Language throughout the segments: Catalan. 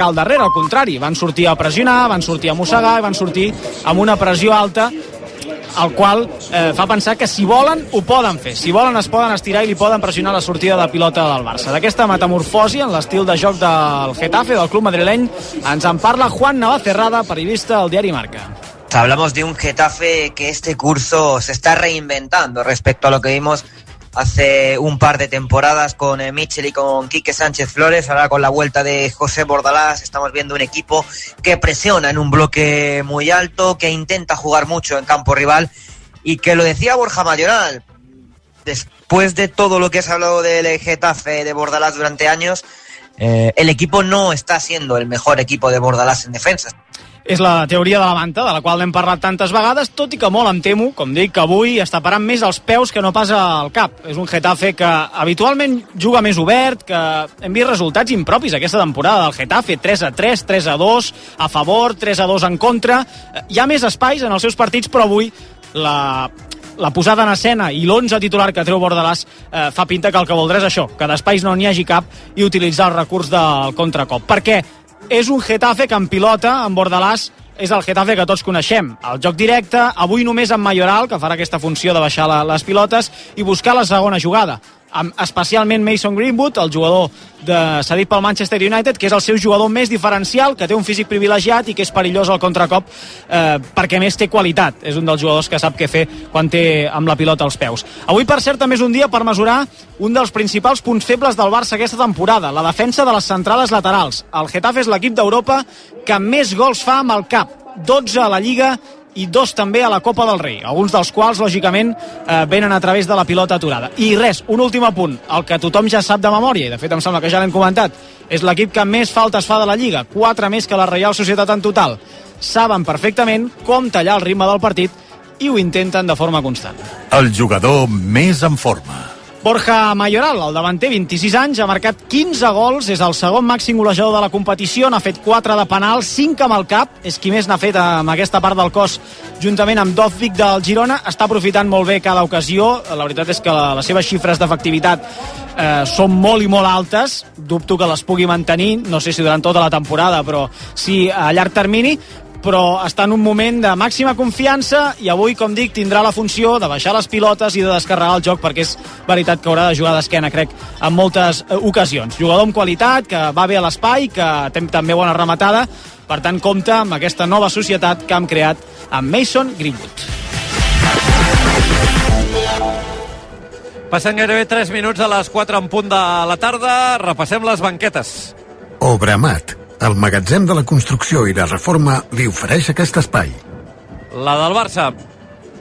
al darrere, al contrari, van sortir a pressionar, van sortir a mossegar, van sortir amb una pressió alta el qual eh, fa pensar que si volen ho poden fer, si volen es poden estirar i li poden pressionar la sortida de pilota del Barça. D'aquesta metamorfosi en l'estil de joc del Getafe, del club madrileny, ens en parla Juan Navacerrada, periodista del diari Marca. Hablamos de un Getafe que este curso se está reinventando respecto a lo que vimos hace un par de temporadas con eh, Mitchell y con Quique Sánchez Flores. Ahora con la vuelta de José Bordalás estamos viendo un equipo que presiona en un bloque muy alto, que intenta jugar mucho en campo rival y que lo decía Borja Mayoral. Después de todo lo que se ha hablado del Getafe de Bordalás durante años, eh, el equipo no está siendo el mejor equipo de Bordalás en defensa. És la teoria de la manta, de la qual n'hem parlat tantes vegades, tot i que molt em temo, com dic, que avui està parant més els peus que no pas al cap. És un Getafe que habitualment juga més obert, que hem vist resultats impropis aquesta temporada del Getafe, 3 a 3, 3 a 2, a favor, 3 a 2 en contra. Hi ha més espais en els seus partits, però avui la, la posada en escena i l'11 titular que treu Bordalàs eh, fa pinta que el que voldrà és això, que d'espais no n'hi hagi cap i utilitzar el recurs del contracop. Per què? És un Getafe que en pilota, en Bordalàs, és el Getafe que tots coneixem. El joc directe, avui només amb Mayoral, que farà aquesta funció de baixar la, les pilotes, i buscar la segona jugada amb especialment Mason Greenwood, el jugador de, cedit pel Manchester United, que és el seu jugador més diferencial, que té un físic privilegiat i que és perillós al contracop eh, perquè més té qualitat. És un dels jugadors que sap què fer quan té amb la pilota als peus. Avui, per cert, també és un dia per mesurar un dels principals punts febles del Barça aquesta temporada, la defensa de les centrales laterals. El Getafe és l'equip d'Europa que més gols fa amb el cap. 12 a la Lliga i dos també a la Copa del Rei, alguns dels quals, lògicament, eh, venen a través de la pilota aturada. I res, un últim apunt, el que tothom ja sap de memòria, i de fet em sembla que ja l'hem comentat, és l'equip que més faltes fa de la Lliga, quatre més que la Reial Societat en total. Saben perfectament com tallar el ritme del partit i ho intenten de forma constant. El jugador més en forma. Borja Mayoral, el davanter, 26 anys, ha marcat 15 gols, és el segon màxim golejador de la competició, n'ha fet 4 de penal, 5 amb el cap, és qui més n'ha fet amb aquesta part del cos, juntament amb Dovvik del Girona, està aprofitant molt bé cada ocasió, la veritat és que les seves xifres d'efectivitat eh, són molt i molt altes, dubto que les pugui mantenir, no sé si durant tota la temporada, però sí a llarg termini, però està en un moment de màxima confiança i avui, com dic, tindrà la funció de baixar les pilotes i de descarregar el joc perquè és veritat que haurà de jugar d'esquena, crec, en moltes eh, ocasions. Jugador amb qualitat, que va bé a l'espai, que té també bona rematada, per tant, compta amb aquesta nova societat que hem creat amb Mason Greenwood. Passen gairebé 3 minuts a les 4 en punt de la tarda. Repassem les banquetes. Obramat, el magatzem de la construcció i la reforma li ofereix aquest espai. La del Barça.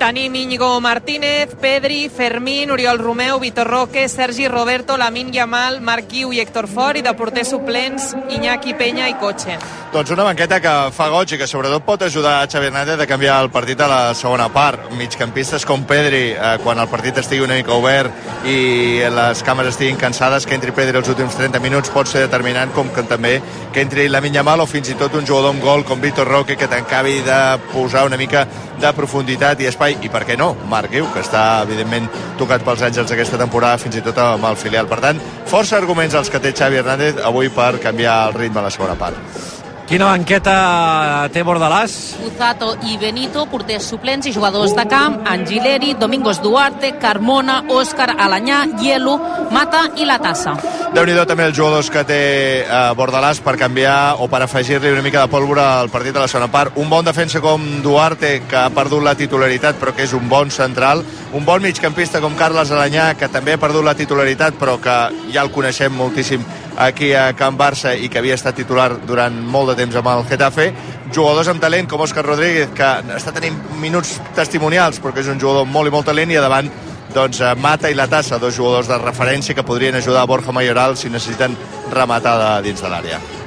Tenim Íñigo Martínez, Pedri, Fermín, Oriol Romeu, Vitor Roque, Sergi Roberto, Lamin Yamal, Marc Guiu i Héctor Fort i de porters suplents Iñaki Peña i Cotxe. Doncs una banqueta que fa goig i que sobretot pot ajudar a Xavi Hernández a canviar el partit a la segona part. Migcampistes com Pedri, eh, quan el partit estigui una mica obert i les cames estiguin cansades, que entri Pedri els últims 30 minuts pot ser determinant, com que també que entri la Yamal o fins i tot un jugador amb gol com Víctor Roque que t'encabi de posar una mica de profunditat i espai, i per què no, Marc Guiu, que està evidentment tocat pels àngels aquesta temporada, fins i tot amb el filial. Per tant, força arguments els que té Xavi Hernández avui per canviar el ritme a la segona part. Quina banqueta té Bordalàs? Buzato i Benito, porters suplents i jugadors de camp, Angileri, Domingos Duarte, Carmona, Òscar, Alanyà, Hielo, Mata i La Tassa. déu nhi també els jugadors que té eh, Bordalàs per canviar o per afegir-li una mica de pólvora al partit de la segona part. Un bon defensa com Duarte, que ha perdut la titularitat però que és un bon central. Un bon migcampista com Carles Alanyà, que també ha perdut la titularitat però que ja el coneixem moltíssim aquí a Can Barça i que havia estat titular durant molt de temps amb el Getafe jugadors amb talent com Òscar Rodríguez que està tenint minuts testimonials però que és un jugador molt i molt talent i a davant doncs eh, Mata i la Tassa, dos jugadors de referència que podrien ajudar a Borja Mayoral si necessiten rematar de dins de l'àrea.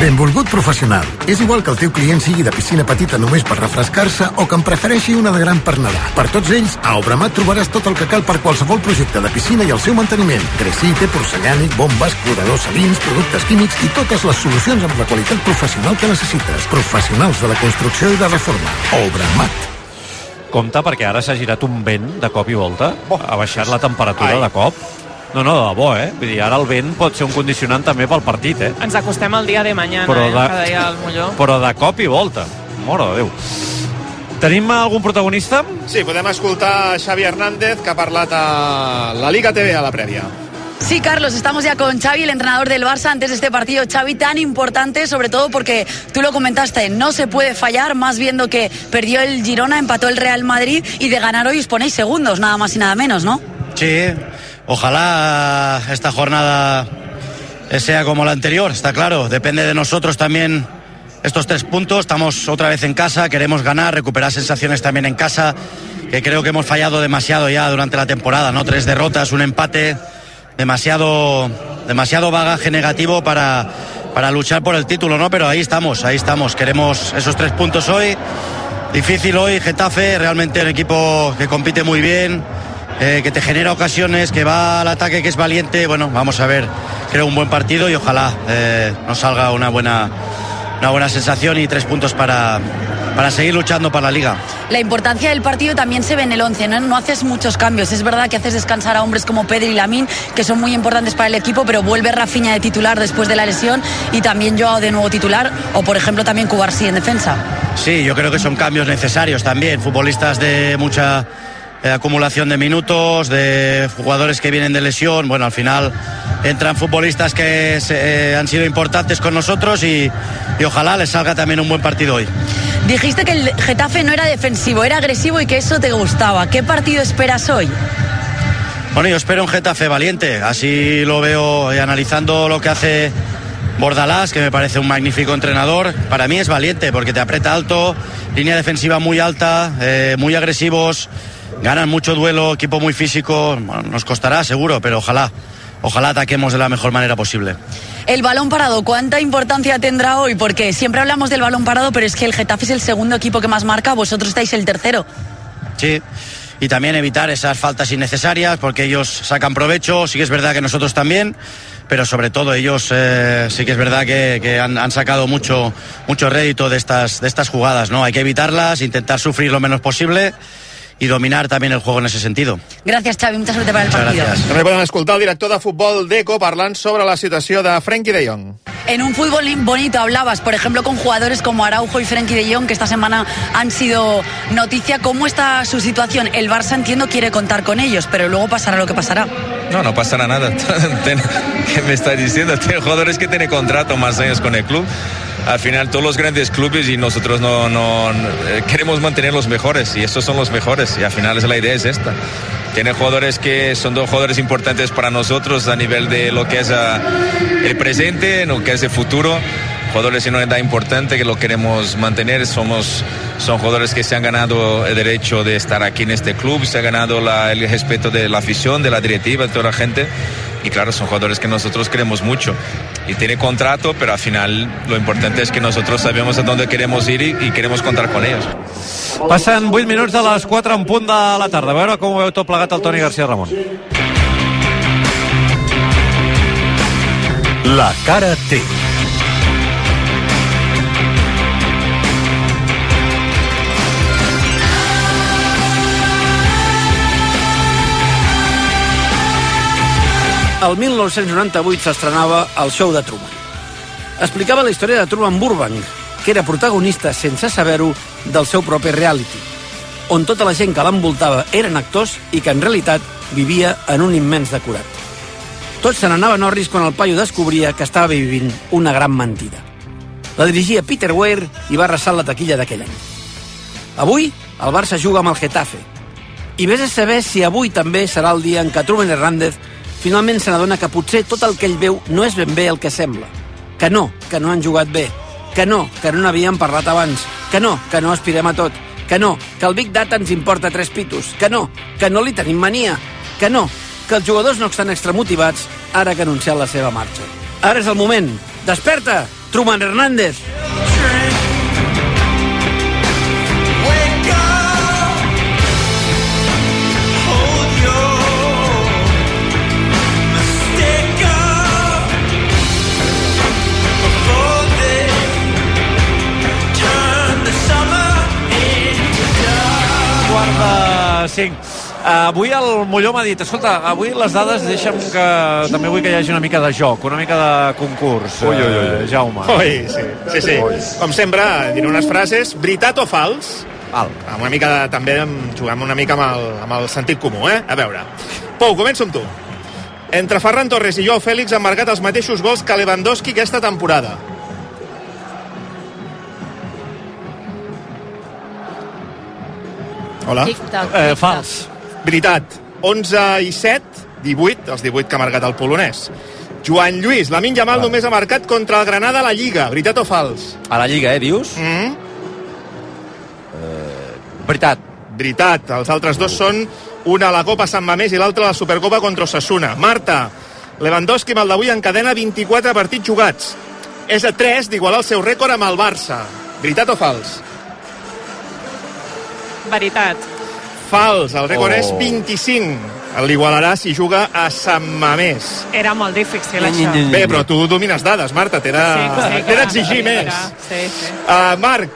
Benvolgut professional. És igual que el teu client sigui de piscina petita només per refrescar-se o que en prefereixi una de gran per nedar. Per tots ells, a Obramat trobaràs tot el que cal per qualsevol projecte de piscina i el seu manteniment. Dresite, porcellànic, bombes, cloradors salins, productes químics i totes les solucions amb la qualitat professional que necessites. Professionals de la construcció i de reforma. Obramat. Compte perquè ara s'ha girat un vent de cop i volta. Ha baixat la temperatura Ai. de cop. No, no, de debò, eh? Vull dir, ara el vent pot ser un condicionant també pel partit, eh? Ens acostem al dia de mañana, Però eh, de- que deia el Molló. Però de cop i volta. Mora de Déu. Tenim algun protagonista? Sí, podem escoltar Xavi Hernández, que ha parlat a la Liga TV a la prèvia. Sí, Carlos, estamos ya con Xavi, el entrenador del Barça, antes de este partido. Xavi, tan importante, sobre todo porque tú lo comentaste, no se puede fallar, más viendo que perdió el Girona, empató el Real Madrid y de ganar hoy os ponéis segundos, nada más y nada menos, ¿no? Sí, ojalá esta jornada sea como la anterior, está claro. Depende de nosotros también estos tres puntos. Estamos otra vez en casa, queremos ganar, recuperar sensaciones también en casa, que creo que hemos fallado demasiado ya durante la temporada, ¿no? Tres derrotas, un empate, demasiado, demasiado bagaje negativo para, para luchar por el título, ¿no? Pero ahí estamos, ahí estamos. Queremos esos tres puntos hoy. Difícil hoy, Getafe, realmente un equipo que compite muy bien, eh, que te genera ocasiones, que va al ataque, que es valiente. Bueno, vamos a ver, creo un buen partido y ojalá eh, nos salga una buena, una buena sensación y tres puntos para, para seguir luchando para la liga. La importancia del partido también se ve en el 11, ¿no? No haces muchos cambios. Es verdad que haces descansar a hombres como Pedri y Lamín, que son muy importantes para el equipo, pero vuelve Rafinha de titular después de la lesión y también Joao de nuevo titular, o por ejemplo también Cubarsí en defensa. Sí, yo creo que son cambios necesarios también. Futbolistas de mucha eh, acumulación de minutos, de jugadores que vienen de lesión. Bueno, al final entran futbolistas que se- eh, han sido importantes con nosotros y, y ojalá les salga también un buen partido hoy. Dijiste que el Getafe no era defensivo, era agresivo y que eso te gustaba. ¿Qué partido esperas hoy? Bueno, yo espero un Getafe valiente, así lo veo eh, analizando lo que hace Bordalás, que me parece un magnífico entrenador. Para mí es valiente porque te aprieta alto, línea defensiva muy alta, eh, muy agresivos, ganan mucho duelo, equipo muy físico. Bueno, nos costará seguro, pero ojalá, ojalá ataquemos de la mejor manera posible. El balón parado, ¿cuánta importancia tendrá hoy? Porque siempre hablamos del balón parado, pero es que el Getafe es el segundo equipo que más marca, vosotros estáis el tercero. Sí. Y también evitar esas faltas innecesarias porque ellos sacan provecho, sí que es verdad que nosotros también, pero sobre todo ellos eh, sí que es verdad que, que han, han sacado mucho, mucho rédito de estas, de estas jugadas, ¿no? Hay que evitarlas, intentar sufrir lo menos posible y dominar también el juego en ese sentido. Gracias, Xavi, mucha suerte para el Muchas partido. gracias. També poden escoltar el director de futbol d'ECO parlant sobre la situació de Frenkie de Jong. En un fútbol bonito hablabas, por ejemplo, con jugadores como Araujo y Frenkie de Jong, que esta semana han sido noticia. ¿Cómo está su situación? El Barça, entiendo, quiere contar con ellos, pero luego pasará lo que pasará. No, no pasará nada. ¿Qué me está diciendo? Tiene jugadores que tienen contrato más años con el club. Al final todos los grandes clubes y nosotros no, eh, queremos mantener los mejores y estos son los mejores y al final es la idea es esta. Tiene jugadores que son dos jugadores importantes para nosotros a nivel de lo que es ah, el presente, lo que es el futuro. Jugadores de una edad importante que lo queremos mantener. Somos, son jugadores que se han ganado el derecho de estar aquí en este club, se ha ganado el respeto de la afición, de la directiva, de toda la gente. Y claro, son jugadores que nosotros queremos mucho. Y tiene contrato, pero al final lo importante es que nosotros sabemos a dónde queremos ir y, y queremos contar con ellos. Passen 8 minuts de les 4 en punt de la tarda. A veure com ho veu tot plegat el Toni García Ramon. La cara T. El 1998 s'estrenava el show de Truman. Explicava la història de Truman Burbank, que era protagonista, sense saber-ho, del seu propi reality, on tota la gent que l'envoltava eren actors i que en realitat vivia en un immens decorat. Tots se n'anaven orris quan el paio descobria que estava vivint una gran mentida. La dirigia Peter Weir i va arrasar la taquilla d'aquell any. Avui, el Barça juga amb el Getafe. I vés a saber si avui també serà el dia en què Truman Hernández finalment se n'adona que potser tot el que ell veu no és ben bé el que sembla. Que no, que no han jugat bé. Que no, que no n'havíem parlat abans. Que no, que no aspirem a tot. Que no, que el Big Data ens importa tres pitos. Que no, que no li tenim mania. Que no, que els jugadors no estan extramotivats ara que ha anunciat la seva marxa. Ara és el moment. Desperta, Truman Hernández. Quart de 5. Avui el Molló m'ha dit, escolta, avui les dades deixa'm que també vull que hi hagi una mica de joc, una mica de concurs, Ui, ui, ui. eh, Jaume. Ui, sí, sí, sí. Com sempre, diré unes frases, veritat o fals? Val. Amb una mica de, també amb, jugant una mica amb el, amb el sentit comú, eh? A veure. Pou, començo amb tu. Entre Ferran Torres i Joao Fèlix han marcat els mateixos gols que Lewandowski aquesta temporada. Hola. Tic-tac, Eh, fals. Veritat. 11 i 7, 18, els 18 que ha marcat el polonès. Joan Lluís, la Yamal només ha marcat contra el Granada a la Lliga. Veritat o fals? A la Lliga, eh, dius? Mm? Veritat. Veritat. Els altres dos són una a la Copa Sant Mamés i l'altra a la Supercopa contra Osasuna. Marta, Lewandowski amb el d'avui encadena 24 partits jugats. És a 3 d'igualar el seu rècord amb el Barça. Veritat o fals? Veritat. Fals. El rècord Oh. és 25. L'igualarà si juga a Sant Mamés. Era molt difícil, això. Bé, però tu domines dades, Marta. T'he de- Sí, t'he d'exigir més. Sí, sí. Uh, Marc,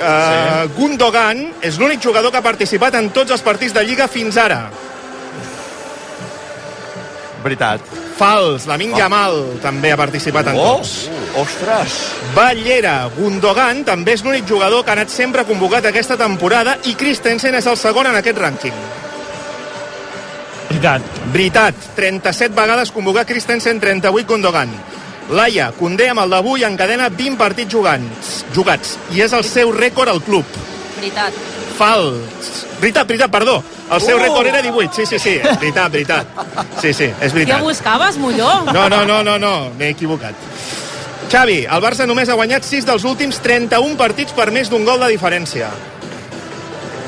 uh, sí. Gundogan és l'únic jugador que ha participat en tots els partits de Lliga fins ara. Veritat. Fals, la Yamal també ha participat en Oh, tots. ostres. Ballera, Gundogan també és l'únic jugador que ha anat sempre convocat aquesta temporada i Christensen és el segon en aquest rànquing. Veritat. Veritat, 37 vegades convocat Christensen, 38 Gundogan. Laia, Condé amb el d'avui encadena 20 partits jugants, jugats i és el seu rècord al club. Veritat. Fals. Veritat, veritat, perdó. El seu Uh! rècord era 18. Sí, sí, sí. Veritat, veritat. Sí, sí, és Què veritat. buscaves, Molló? No, no, no, no, no. m'he equivocat. Xavi, el Barça només ha guanyat 6 dels últims 31 partits per més d'un gol de diferència.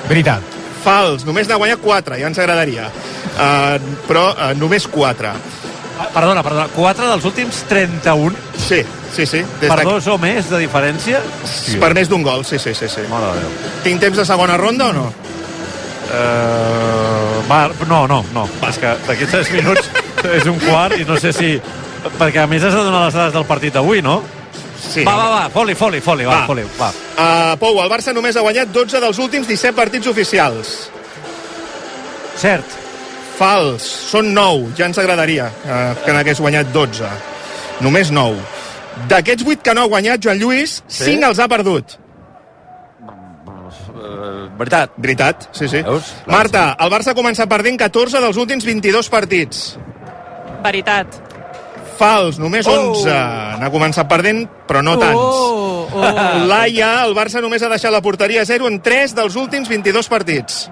Veritat. Fals, només n'ha guanyat 4, ja ens agradaria. Uh, però uh, només 4. Ah, Perdona, perdona, 4 dels últims 31 Sí, sí, sí. Des per de... dos o més de diferència? Per més d'un gol, sí, sí, sí. sí. Mare de Déu. Tinc temps de segona ronda o no? Uh, va, no, no, no. Va. És que d'aquí 3 minuts és un quart i no sé si... Perquè a més has de donar les dades del partit d'avui, no? Sí. Va, va, va, foli, foli, foli, va, Va. foli, va. Uh, Pou, el Barça només ha guanyat 12 dels últims 17 partits oficials. Cert. Fals, són 9, ja ens agradaria uh, que n'hagués guanyat 12. Només 9. D'aquests 8 que no ha guanyat Joan Lluís, Sí? 5 els ha perdut. Uh, veritat. Veritat, sí, sí. Veus? Marta, el Barça ha començat perdent 14 dels últims 22 partits. Veritat. Fals, només Oh! 11. N'ha començat perdent, però no tants. Oh, oh. Laia, el Barça només ha deixat la porteria a 0 en 3 dels últims 22 partits.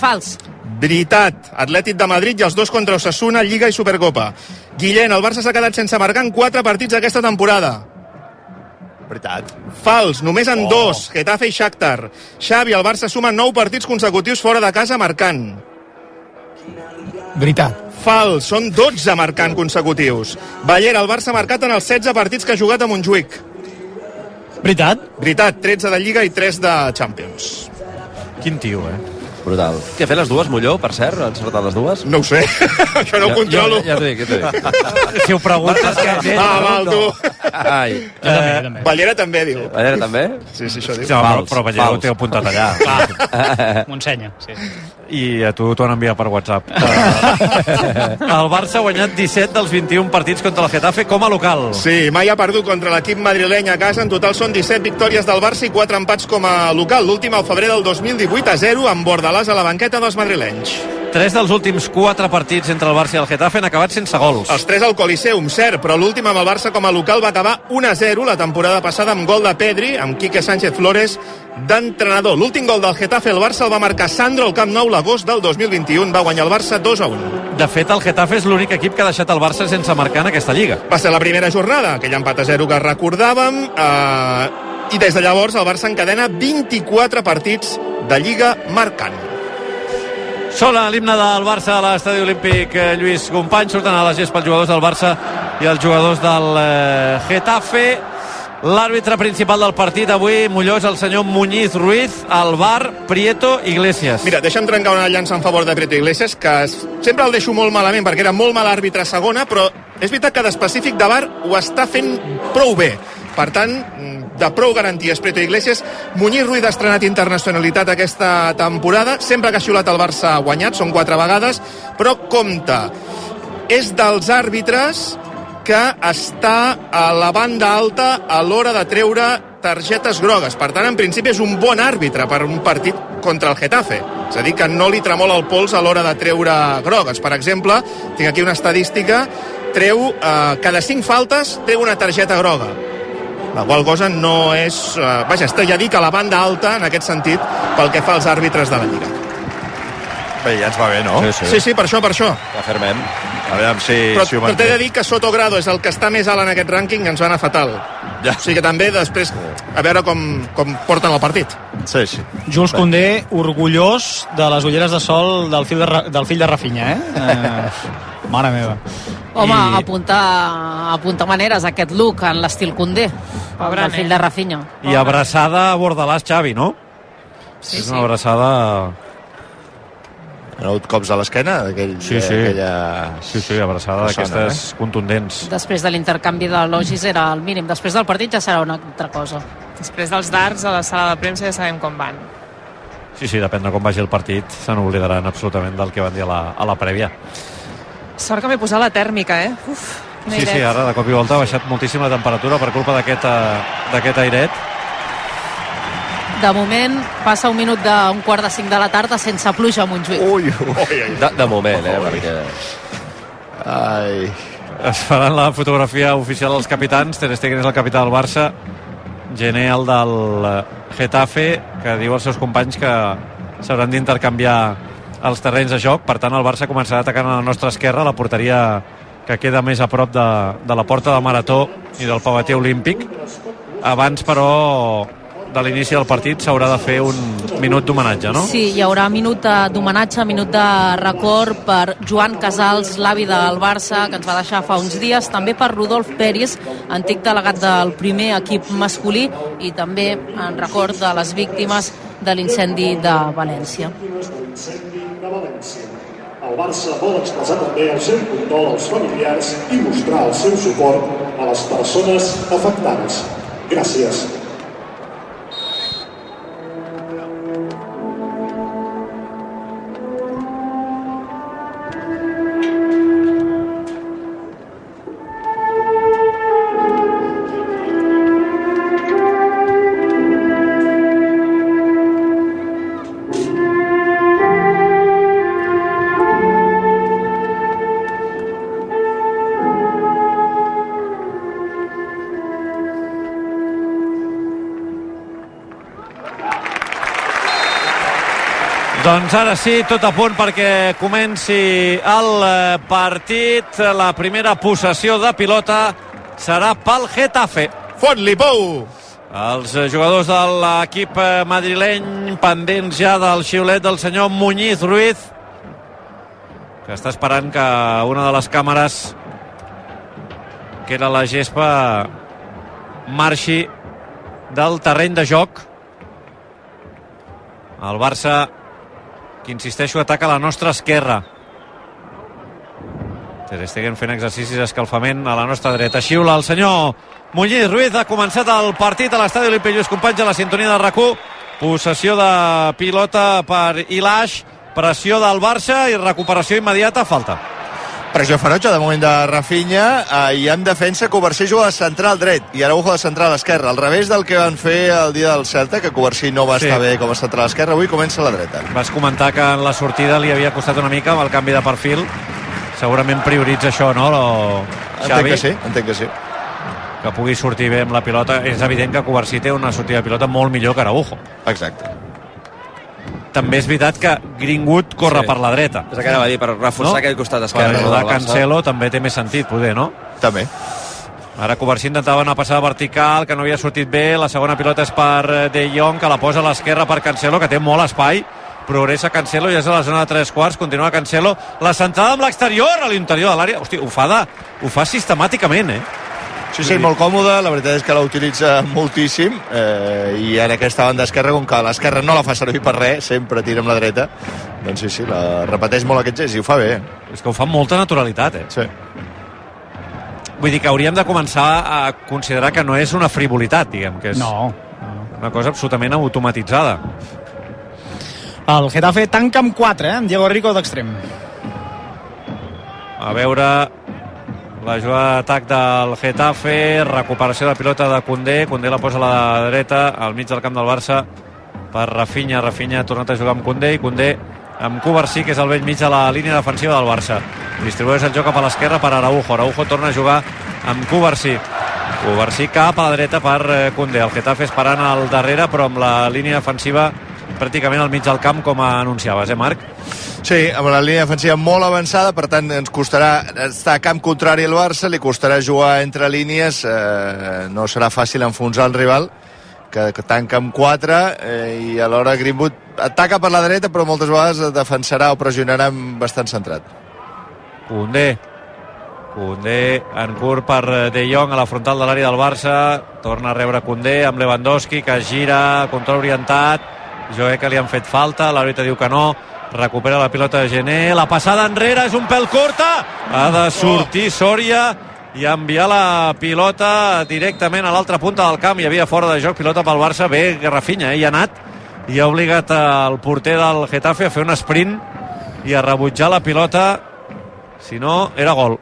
Fals. Veritat, Atlètic de Madrid i els dos contra Osasuna, Lliga i Supercopa. Guillén, el Barça s'ha quedat sense marcar en 4 partits aquesta temporada. Veritat. Fals, només en Oh. dos, Getafe i Shakhtar. Xavi, el Barça suma 9 partits consecutius fora de casa marcant. Veritat. Fals, són 12 marcant consecutius. Ballera, el Barça ha marcat en els 16 partits que ha jugat a Montjuïc. Veritat. Veritat, 13 de Lliga i 3 de Champions. Quin tio, eh? Brutal. Què, fet les dues, Molló, per cert? Han encertat les dues? No ho sé, això no ho controlo. Ja, ja t'ho dic, ja t'ho dic. Si ho preguntes, que... Ah, val, tu. Ai. Jo també, jo també. Ballera també diu. Ballera també? Sí, sí, això diu. Sí, home, però, Fals, però Ballera ho té apuntat allà. Clar, m'ho ensenya. Sí. I a tu t'ho han enviat per WhatsApp. Uh, el Barça ha guanyat 17 dels 21 partits contra el Getafe com a local. Sí, mai ha perdut contra l'equip madrileny a casa. En total són 17 victòries del Barça i 4 empats com a local. L'últim al febrer del 2018 a 0 amb Bordalàs a la banqueta dels madrilenys. Tres dels últims quatre partits entre el Barça i el Getafe han acabat sense gols. Els tres al Coliseum, cert, però l'últim amb el Barça com a local va acabar 1-0 la temporada passada amb gol de Pedri, amb Quique Sánchez Flores d'entrenador. L'últim gol del Getafe al Barça el va marcar Sandro al Camp Nou l'agost del 2021. Va guanyar el Barça 2-1. De fet, el Getafe és l'únic equip que ha deixat el Barça sense marcar en aquesta lliga. Va ser la primera jornada, aquell empat a 0 que recordàvem, eh, i des de llavors el Barça encadena 24 partits de Lliga marcant. Sola l'himne del Barça a l'estadi olímpic eh, Lluís Company, surten a la gespa els jugadors del Barça i els jugadors del eh, Getafe. L'àrbitre principal del partit avui, Molló, és el senyor Muñiz Ruiz, al bar Prieto Iglesias. Mira, deixa'm trencar una llança en favor de Prieto Iglesias, que sempre el deixo molt malament perquè era molt mal àrbitre segona, però és veritat que d'específic de bar ho està fent prou bé. Per tant, de prou garanties Preto Iglesias. Muñiz Ruiz ha estrenat internacionalitat aquesta temporada, sempre que ha xiulat el Barça ha guanyat, són quatre vegades, però compte, és dels àrbitres que està a la banda alta a l'hora de treure targetes grogues. Per tant, en principi és un bon àrbitre per un partit contra el Getafe. És a dir, que no li tremola el pols a l'hora de treure grogues. Per exemple, tinc aquí una estadística, treu, eh, cada cinc faltes, treu una targeta groga. La qual cosa no és... Eh, vaja, està ja dic a la banda alta, en aquest sentit, pel que fa als àrbitres de la Lliga. Bé, ja ens va bé, no? Sí, sí, sí, sí per això, per això. Ja fermem. A veure si, Però, si ho però t'he manté. de dir que Soto Grado és el que està més alt en aquest rànquing ens va anar fatal. Ja. O sigui que també després a veure com, com porten el partit. Sí, sí. Jules Condé, orgullós de les ulleres de sol del fill de, Ra- del fill de Rafinha, eh? eh mare meva. Home, I- apuntar, apuntar maneres, aquest look en l'estil Condé, Pobre del fill de Rafinha. I abraçada a Bordalàs, Xavi, no? Sí, és sí. una abraçada... Han hagut cops a l'esquena d'aquell... Sí, sí. Aquella... Sí, sí, abraçada d'aquestes contundents. Després de l'intercanvi d'elogis era el mínim. Després del partit ja serà una altra cosa. Després dels darts a la sala de premsa ja sabem com van. Sí, sí, depèn de com vagi el partit, se n'oblidaran absolutament del que van dir a la, a la prèvia. Sort que m'he posat la tèrmica, eh? Uf, Sí, sí, ara de cop i volta ha baixat moltíssim la temperatura per culpa d'aquest eh, d'aquest airet. De moment, passa un minut d'un quart de cinc de la tarda sense pluja a Montjuïc. Ui, ui. De, de moment, eh, perquè... Ai... Es faran la fotografia oficial dels capitans. Ter Stegen és el capità del Barça. Gené el del eh, Getafe, que diu als seus companys que s'hauran d'intercanviar els terrenys de joc. Per tant, el Barça començarà atacant a la nostra esquerra, la porteria que queda més a prop de, de la porta del Marató i del Pavater Olímpic. Abans, però, de l'inici del partit s'haurà de fer un minut d'homenatge, no? Sí, hi haurà minut de- d'homenatge, minut de record per Joan Casals, l'avi del Barça, que ens va deixar fa uns dies, també per Rodolf Peris, antic delegat del primer equip masculí, i també en record de les víctimes de l'incendi de València. El Barça vol expressar també el seu condol als familiars i mostrar el seu suport a les persones afectades. Gràcies. Doncs ara sí, tot a punt perquè comenci el eh, partit. La primera possessió de pilota serà pel Getafe. Fot-li, Pou! Els jugadors de l'equip eh, madrileny pendents ja del xiulet del senyor Muñiz Ruiz que està esperant que una de les càmeres que era la gespa marxi del terreny de joc el Barça que insisteixo ataca a la nostra esquerra Ter Stegen fent exercicis d'escalfament a la nostra dreta. Xiula el senyor Muñiz Ruiz. Ha començat el partit a l'estadi Olímpic Lluís Companys a la sintonia de rac Possessió de pilota per Ilaix. Pressió del Barça i recuperació immediata. Falta. Pressió ferotge de moment de Rafinha eh, i en defensa Covarsí juga de central dret i Araujo de central esquerra, al revés del que van fer el dia del Celta, que Covarsí no va Sí. estar bé com a central esquerra, avui comença a la dreta. Vas comentar que en la sortida li havia costat una mica amb el canvi de perfil. Segurament prioritza això, no, lo... Entenc Xavi? que sí, entenc que sí. Que pugui sortir bé amb la pilota. És evident que Covarsí té una sortida de pilota molt millor que Araujo. Exacte. També és veritat que Greenwood corre Sí. per la dreta. És el que anava a dir, per reforçar aquell costat esquerre, Per no, ajudar. Cancelo també té més sentit, poder, no? També. Ara Covarsí intentava una passada vertical, que no havia sortit bé. La segona pilota és per eh, De Jong, que la posa a l'esquerra per Cancelo, que té molt espai. Progressa Cancelo i és a la zona de tres quarts. Continua Cancelo. La centrada amb l'exterior, a l'interior de l'àrea. Hosti, ho fa, de, ho fa sistemàticament, eh? Sí, sí, molt còmode, la veritat és que la utilitza moltíssim eh, i en aquesta banda esquerra, com que l'esquerra no la fa servir per res, sempre tira amb la dreta, doncs sí, sí, la repeteix molt aquest gest i ho fa bé. És que ho fa amb molta naturalitat, eh? Sí. vull dir que hauríem de començar a considerar que no és una frivolitat, diguem, que és No. una cosa absolutament automatitzada. El Getafe tanca amb 4, eh? Amb Diego Rico d'extrem. A veure la jugada d'atac del Getafe, recuperació de pilota de Condé, Condé la posa a la dreta, al mig del camp del Barça, per Rafinha, Rafinha ha tornat a jugar amb Condé, i Condé amb Covarsí, que és al vell mig de la línia defensiva del Barça. Distribueix el joc cap a l'esquerra per Araujo, Araujo torna a jugar amb Covarsí. Covarsí cap a la dreta per eh, Condé, el Getafe esperant al darrere, però amb la línia defensiva pràcticament al mig del camp, com anunciaves, eh, Marc? Sí, amb la línia defensiva molt avançada, per tant ens costarà estar a camp contrari al Barça, li costarà jugar entre línies, eh, no serà fàcil enfonsar el rival, que, que tanca amb 4 eh, i alhora Greenwood ataca per la dreta però moltes vegades defensarà o pressionarà bastant centrat. Condé. Condé en curt per De Jong a la frontal de l'àrea del Barça. Torna a rebre Condé amb Lewandowski que gira, control orientat. Joé que li han fet falta, l'àrbitre diu que no. Recupera la pilota de Gené. La passada enrere és un pèl curta. Ha de sortir Sòria i enviar la pilota directament a l'altra punta del camp. Hi havia fora de joc pilota pel Barça. Bé, Rafinha, eh? hi ha anat i ha obligat el porter del Getafe a fer un sprint i a rebutjar la pilota si no, era gol.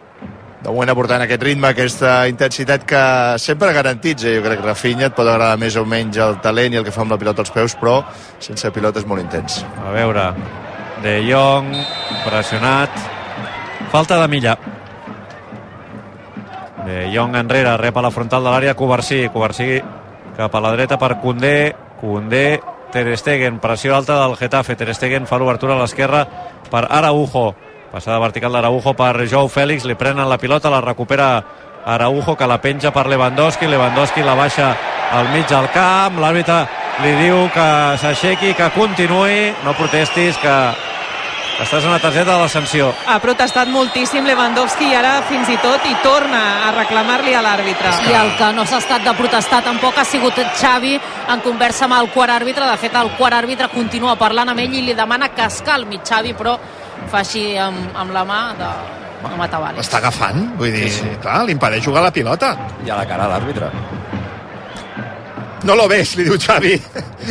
De moment aportant aquest ritme, aquesta intensitat que sempre garantitza. Jo crec Rafinha et pot agradar més o menys el talent i el que fa amb la pilota als peus, però sense pilota és molt intens. A veure, De Jong, pressionat. Falta de milla. De Jong enrere, rep a la frontal de l'àrea Covarsí. Covarsí cap a la dreta per Condé. Condé, Ter Stegen, pressió alta del Getafe. Ter Stegen fa l'obertura a l'esquerra per Araujo. Passada vertical d'Araujo per Jou Fèlix, li prenen la pilota, la recupera Araujo, que la penja per Lewandowski, Lewandowski la baixa al mig del camp, l'àrbitre li diu que s'aixequi, que continuï, no protestis, que estàs en la targeta de la sanció. Ha protestat moltíssim Lewandowski i ara fins i tot hi torna a reclamar-li a l'àrbitre. I el que no s'ha estat de protestar tampoc ha sigut Xavi en conversa amb el quart àrbitre. De fet, el quart àrbitre continua parlant amb ell i li demana que es calmi Xavi, però fa així amb, amb la mà de matar vale. L'està agafant, vull dir, sí, sí. clar, li impedeix jugar a la pilota. I a la cara a l'àrbitre. No lo ves, li diu Xavi,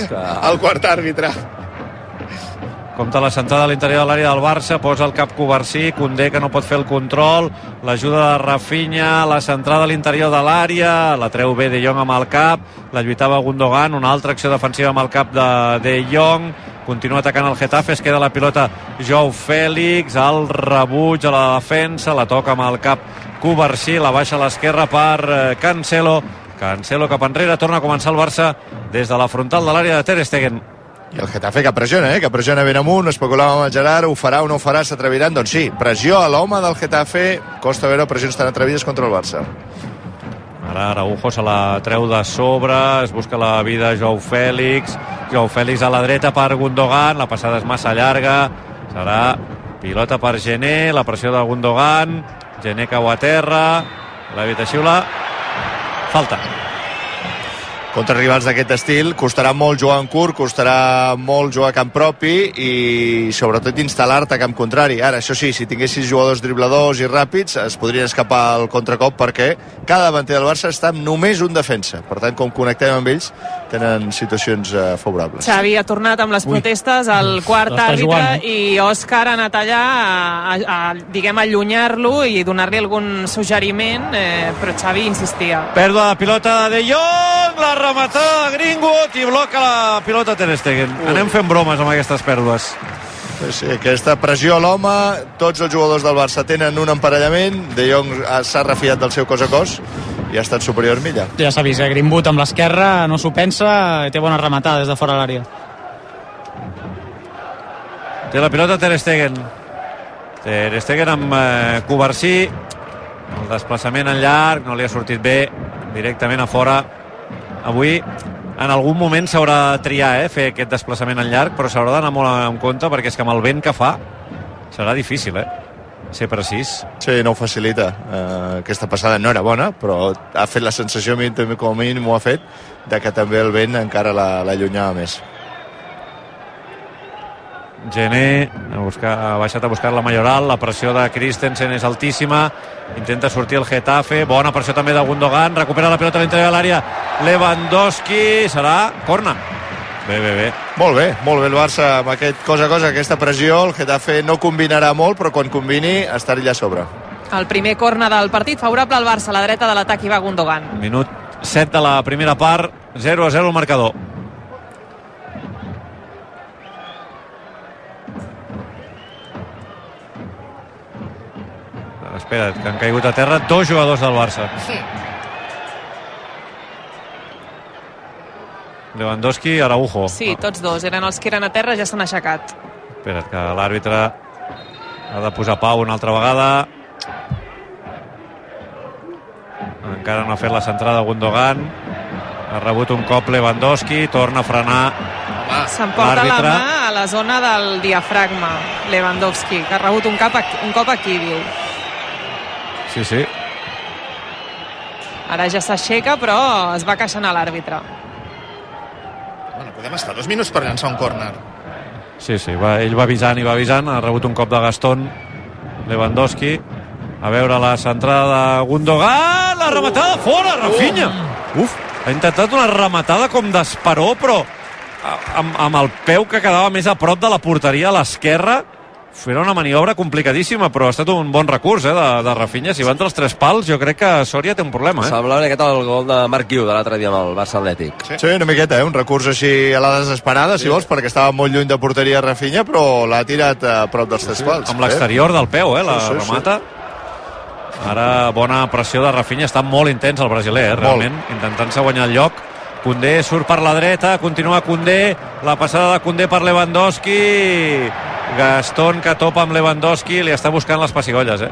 que... el quart àrbitre. Compte la centrada a l'interior de l'àrea del Barça, posa el cap Covarsí, Condé que no pot fer el control, l'ajuda de Rafinha, la centrada a l'interior de l'àrea, la treu bé De Jong amb el cap, la lluitava Gundogan, una altra acció defensiva amb el cap de De Jong, continua atacant el Getafe, es queda la pilota Jou Fèlix, el rebuig a la defensa, la toca amb el cap Covarsí, la baixa a l'esquerra per eh, Cancelo, Cancelo cap enrere, torna a començar el Barça des de la frontal de l'àrea de Ter Stegen. I el Getafe que pressiona, eh? que pressiona ben amunt, especulàvem amb el Gerard, ho farà o no ho farà, s'atreviran? Doncs sí, pressió a l'home del Getafe, costa veure pressions tan atrevides contra el Barça. Ara Araujo se la treu de sobre, es busca la vida Jou Fèlix, Jou Fèlix a la dreta per Gundogan, la passada és massa llarga, serà pilota per Gené, la pressió de Gundogan, Gené cau a terra, l'evita xiula, falta. Contra rivals d'aquest estil, costarà molt jugar en curt, costarà molt jugar a camp propi i sobretot instal·lar-te a camp contrari. Ara, això sí, si tinguessis jugadors dribladors i ràpids, es podrien escapar al contracop perquè cada davanter del Barça està amb només un defensa. Per tant, com connectem amb ells, tenen situacions eh, favorables. Xavi ha tornat amb les Ui. protestes, el quart àrbitre, jugant, i Òscar ha anat allà a, a, a diguem, allunyar-lo i donar-li algun suggeriment, eh, però Xavi insistia. Pèrdua de pilota de Jong, la rematada de Greenwood i bloca la pilota Ter Stegen. Anem fent bromes amb aquestes pèrdues. Sí, aquesta pressió a l'home, tots els jugadors del Barça tenen un emparellament, De Jong ha- s'ha refiat del seu cos a cos i ha estat superior Milla. Ja s'ha vist, eh? Greenwood amb l'esquerra no s'ho pensa, i té bona rematada des de fora de l'àrea. Té la pilota Ter Stegen. Ter Stegen amb eh, Covarsí. El desplaçament en llarg no li ha sortit bé. Directament a fora. Avui en algun moment s'haurà de triar eh, fer aquest desplaçament en llarg, però s'haurà d'anar molt en compte perquè és que amb el vent que fa serà difícil, eh? Ser precís. Sí, no ho facilita. Uh, aquesta passada no era bona, però ha fet la sensació, com a mínim ho ha fet, de que també el vent encara la- l'allunyava més. Gené a buscar, ha baixat a buscar la Mayoral, la pressió de Christensen és altíssima, intenta sortir el Getafe, bona pressió també de Gundogan, recupera la pilota a l'interior de l'àrea, Lewandowski, serà corna. Bé, bé, bé. Molt bé, molt bé el Barça amb aquest cosa a cosa, aquesta pressió, el Getafe no combinarà molt, però quan combini estarà allà a sobre. El primer corna del partit favorable al Barça, a la dreta de l'atac hi va Gundogan. Minut 7 de la primera part, 0 a 0 el marcador. Espera't, que han caigut a terra dos jugadors del Barça. Lewandowski i Araujo. Sí, tots dos. Eren els que eren a terra, ja s'han aixecat. Espera't, que l'àrbitre ha de posar pau una altra vegada. Encara no ha fet la centrada Gundogan. Ha rebut un cop Lewandowski, torna a frenar S'emporta la mà a la zona del diafragma, Lewandowski, que ha rebut un, cap aquí, un cop aquí, diu. Sí, sí. Ara ja s'aixeca, però es va queixant a l'àrbitre. Bueno, podem estar dos minuts per llançar un córner. Sí, sí, va, ell va avisant i va avisant, ha rebut un cop de Gastón Lewandowski a veure la centrada de Gundogan la rematada fora, Rafinha uf, ha intentat una rematada com d'esperó però a- amb, amb el peu que quedava més a prop de la porteria a l'esquerra era una maniobra complicadíssima però ha estat un bon recurs eh, de, de Rafinha si va entre els tres pals jo crec que Sòria té un problema eh? Semblava miqueta el gol de Marc Guiu de l'altre dia amb el Barça Atlètic. Sí. sí, una miqueta, eh? un recurs així a la desesperada, si vols, perquè estava molt lluny de porteria Rafinha, però l'ha tirat a prop dels tres pals. amb l'exterior del peu, eh, la Sí, sí, sí. remata. Ara bona pressió de Rafinha, està molt intens el brasiler, eh, realment, intentant-se guanyar el lloc. Condé surt per la dreta, continua Condé, la passada de Condé per Lewandowski. Gastón que topa amb Lewandowski, li està buscant les pessigolles, eh?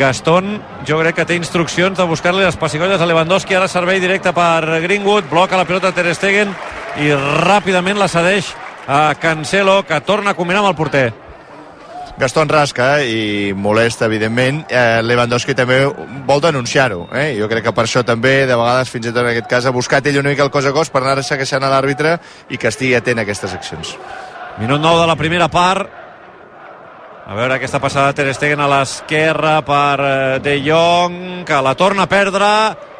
Gastón, jo crec que té instruccions de buscar-li les pessigolles a Lewandowski, ara servei directe per Greenwood, bloca la pilota Ter Stegen i ràpidament la cedeix a Cancelo, que torna a combinar amb el porter. Gastón rasca i molesta, evidentment. Eh, Lewandowski també vol denunciar-ho. Eh? Jo crec que per això també, de vegades, fins i tot en aquest cas, ha buscat ell una mica el cos a cos per anar-se queixant a l'àrbitre i que estigui atent a aquestes accions. Minut 9 de la primera part. A veure aquesta passada Ter Stegen a l'esquerra per eh, De Jong, que la torna a perdre.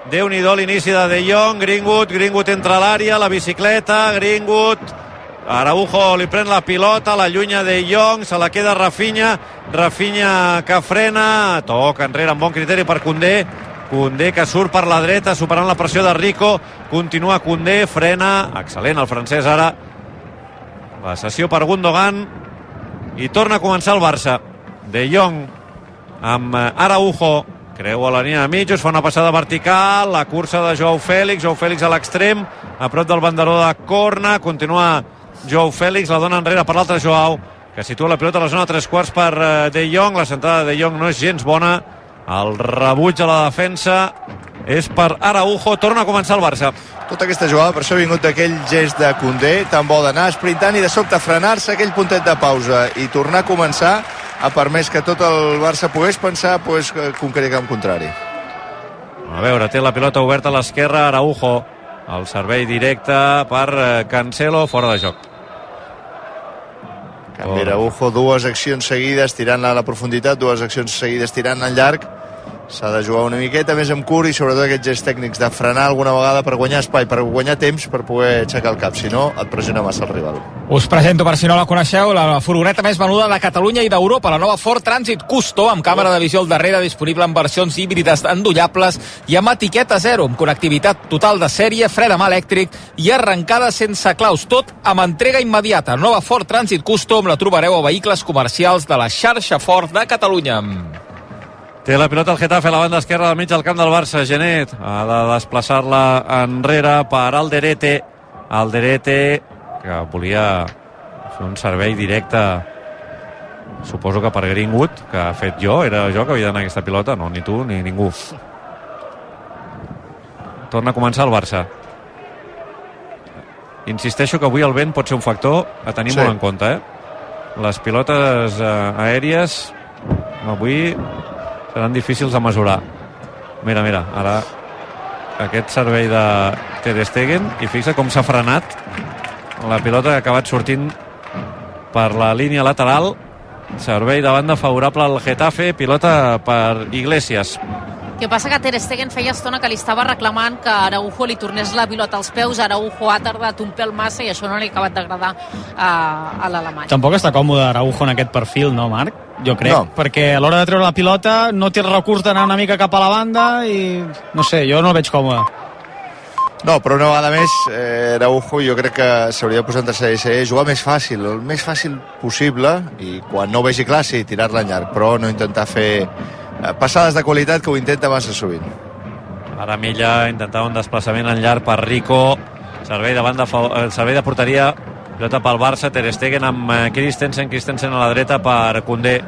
Déu-n'hi-do l'inici de De Jong, Greenwood, Greenwood entra a l'àrea, la bicicleta, Greenwood, Araujo li pren la pilota, la llunya De Jong, se la queda Rafinha, Rafinha que frena, toca enrere amb bon criteri per Condé, Condé que surt per la dreta, superant la pressió de Rico, continua Condé, frena, excel·lent el francès ara, la sessió per Gundogan i torna a començar el Barça. De Jong amb eh, Araujo creua la línia de mitjos, fa una passada vertical, la cursa de Joao Fèlix, Joao Fèlix a l'extrem, a prop del banderó de corna, continua Joao Fèlix, la dona enrere per l'altre Joao, que situa la pilota a la zona de tres quarts per eh, De Jong, la centrada de De Jong no és gens bona, el rebuig a la defensa és per Araujo, torna a començar el Barça. Tota aquesta jugada, per això ha vingut aquell gest de Condé, tan bo d'anar sprintant i de sobte frenar-se aquell puntet de pausa i tornar a començar ha permès que tot el Barça pogués pensar pues, concretar en contrari. A veure, té la pilota oberta a l'esquerra, Araujo. El servei directe per eh, Cancelo, fora de joc. Canvi Araujo, dues accions seguides tirant-la a la profunditat, dues accions seguides tirant al llarg. S'ha de jugar una miqueta més amb curt i sobretot aquests gestos tècnics de frenar alguna vegada per guanyar espai, per guanyar temps, per poder aixecar el cap. Si no, et pressiona massa el rival. Us presento, per si no la coneixeu, la furgoneta més venuda de Catalunya i d'Europa, la nova Ford Transit Custo, amb càmera de visió al darrere, disponible en versions híbrides endollables i amb etiqueta zero, amb connectivitat total de sèrie, fre de mà elèctric i arrencada sense claus, tot amb entrega immediata. Nova Ford Transit Custom la trobareu a vehicles comercials de la xarxa Ford de Catalunya. Té la pilota el Getafe a la banda esquerra del mig del camp del Barça. Genet ha de desplaçar-la enrere per Alderete. Alderete, que volia fer un servei directe suposo que per Greenwood, que ha fet jo, era jo que havia d'anar aquesta pilota, no, ni tu ni ningú. Torna a començar el Barça. Insisteixo que avui el vent pot ser un factor a tenir Sí. molt en compte, eh? Les pilotes eh, aèries avui seran difícils de mesurar. Mira, mira, ara aquest servei de Ter Stegen i fixa com s'ha frenat la pilota que ha acabat sortint per la línia lateral. Servei de banda favorable al Getafe, pilota per Iglesias. Que passa que Ter Stegen feia estona que li estava reclamant que Araujo li tornés la pilota als peus, Araujo ha tardat un pèl massa i això no li ha acabat d'agradar a, a l'alemany. Tampoc està còmode Araujo en aquest perfil, no, Marc? Jo crec, No. perquè a l'hora de treure la pilota no té el recurs d'anar una mica cap a la banda i no sé, jo no el veig còmode. No, però una vegada més, eh, Araujo jo crec que s'hauria de posar en tercera edició, jugar més fàcil, el més fàcil possible, i quan no ho vegi clar, sí, tirar-la en llarg, però no intentar fer eh, passades de qualitat que ho intenta massa sovint. Ara Milla intentava un desplaçament en llarg per Rico. Servei de banda, eh, servei de porteria. Pilota pel Barça, Ter Stegen amb eh, Christensen, Christensen a la dreta per Condé.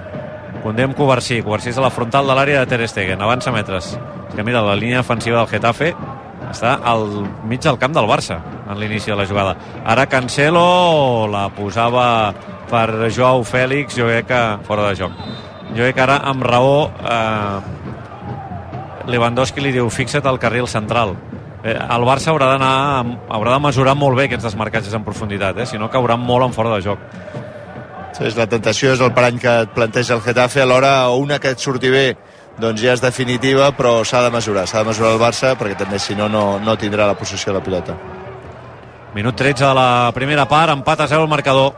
Condé amb Covarsí. Covarsí és a la frontal de l'àrea de Ter Stegen. Avança metres. És que mira, la línia ofensiva del Getafe està al mig del camp del Barça en l'inici de la jugada. Ara Cancelo la posava per Joao Fèlix, jo crec que fora de joc. Jo crec que ara amb raó eh, Lewandowski li diu fixa't al carril central. Eh, el Barça haurà d'anar haurà de mesurar molt bé aquests desmarcatges en profunditat eh? si no cauran molt en fora de joc. Sí, és la tentació, és el parany que et planteja el Getafe, alhora una que et surti bé doncs ja és definitiva, però s'ha de mesurar, s'ha de mesurar el Barça, perquè també si no, no, no tindrà la possessió de la pilota. minut 13 de la primera part empat a 0 el marcador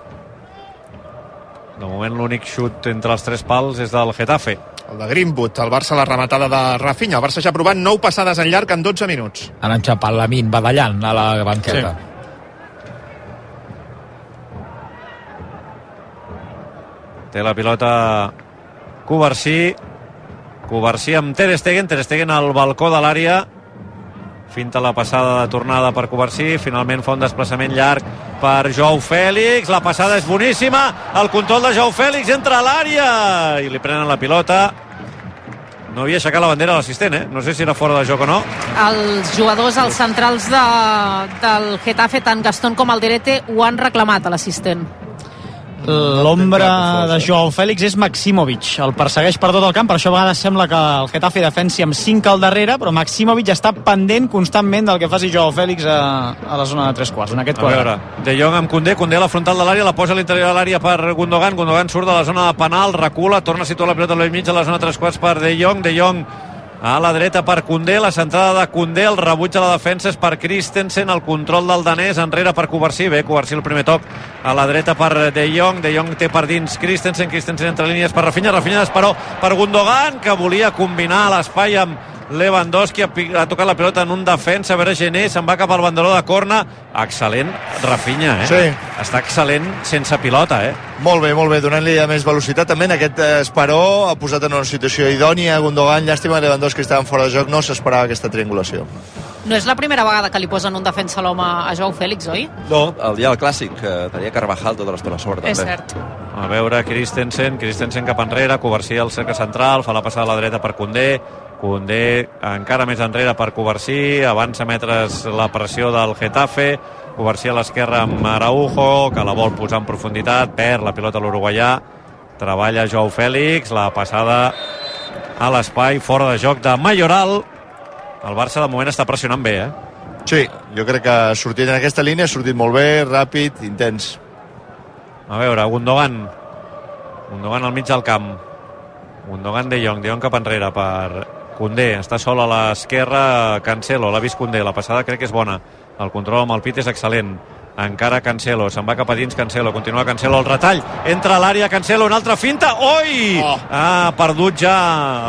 de moment l'únic xut entre els tres pals és del Getafe El de Greenwood, el Barça la rematada de Rafinha. El Barça ja ha provat 9 passades en llarg en 12 minuts. Han enxapat la min badallant a la banqueta. té la pilota Covarsí Covarsí amb Ter Stegen Ter Stegen al balcó de l'àrea finta la passada de tornada per Covarsí finalment fa un desplaçament llarg per Jou Fèlix, la passada és boníssima el control de Jou Fèlix entra a l'àrea i li prenen la pilota no havia aixecat la bandera l'assistent, eh? No sé si era fora de joc o no. Els jugadors, els centrals de, del Getafe, tant Gaston com Alderete, ho han reclamat a l'assistent. L'ombra de Joao Fèlix és Maximovic. El persegueix per tot el camp, per això a vegades sembla que el Getafe defensi amb 5 al darrere, però Maximovic està pendent constantment del que faci Joao Fèlix a, a la zona de tres quarts, en aquest A veure. De Jong amb Condé, Condé a la frontal de l'àrea, la posa a l'interior de l'àrea per Gundogan, Gundogan surt de la zona de penal, recula, torna a situar la pilota al mig a la zona de tres quarts per De Jong, De Jong a la dreta per Condé, la centrada de Condé, el rebuig a la defensa és per Christensen, el control del danès, enrere per Covarsí, bé, Covarsí el primer toc a la dreta per De Jong, De Jong té per dins Christensen, Christensen entre línies per Rafinha, Rafinha d'Esperó per Gundogan, que volia combinar l'espai amb Lewandowski ha, ha tocat la pilota en un defensa, a veure Gené, se'n va cap al banderó de corna. Excel·lent Rafinha, eh? Sí. Està excel·lent sense pilota, eh? Molt bé, molt bé, donant-li a més velocitat també en aquest eh, Esperó ha posat en una situació idònia a Gundogan, llàstima que Lewandowski estava fora de joc, no s'esperava aquesta triangulació. No és la primera vegada que li posen un defensa a l'home a Joao Fèlix, oi? No, el dia del clàssic, que tenia Carvajal tota l'estona a sobre, És també. cert. A veure, Christensen, Christensen cap enrere, Covarsí al cercle central, fa la passada a la dreta per Condé, Condé encara més enrere per Covarsí, avança metres la pressió del Getafe, Covarsí a l'esquerra amb Araujo, que la vol posar en profunditat, perd la pilota l'uruguaià, treballa Joao Fèlix, la passada a l'espai, fora de joc de Mayoral. El Barça de moment està pressionant bé, eh? Sí, jo crec que ha sortit en aquesta línia, ha sortit molt bé, ràpid, intens. A veure, Gundogan. Gundogan al mig del camp. Gundogan de Jong, de Jong cap enrere per Condé. Està sol a l'esquerra Cancelo, l'ha vist Condé. La passada crec que és bona. El control amb el pit és excel·lent. Encara Cancelo, se'n va cap a dins Cancelo, continua Cancelo el retall, entra a l'àrea Cancelo, una altra finta, oi! Oh. Ha perdut ja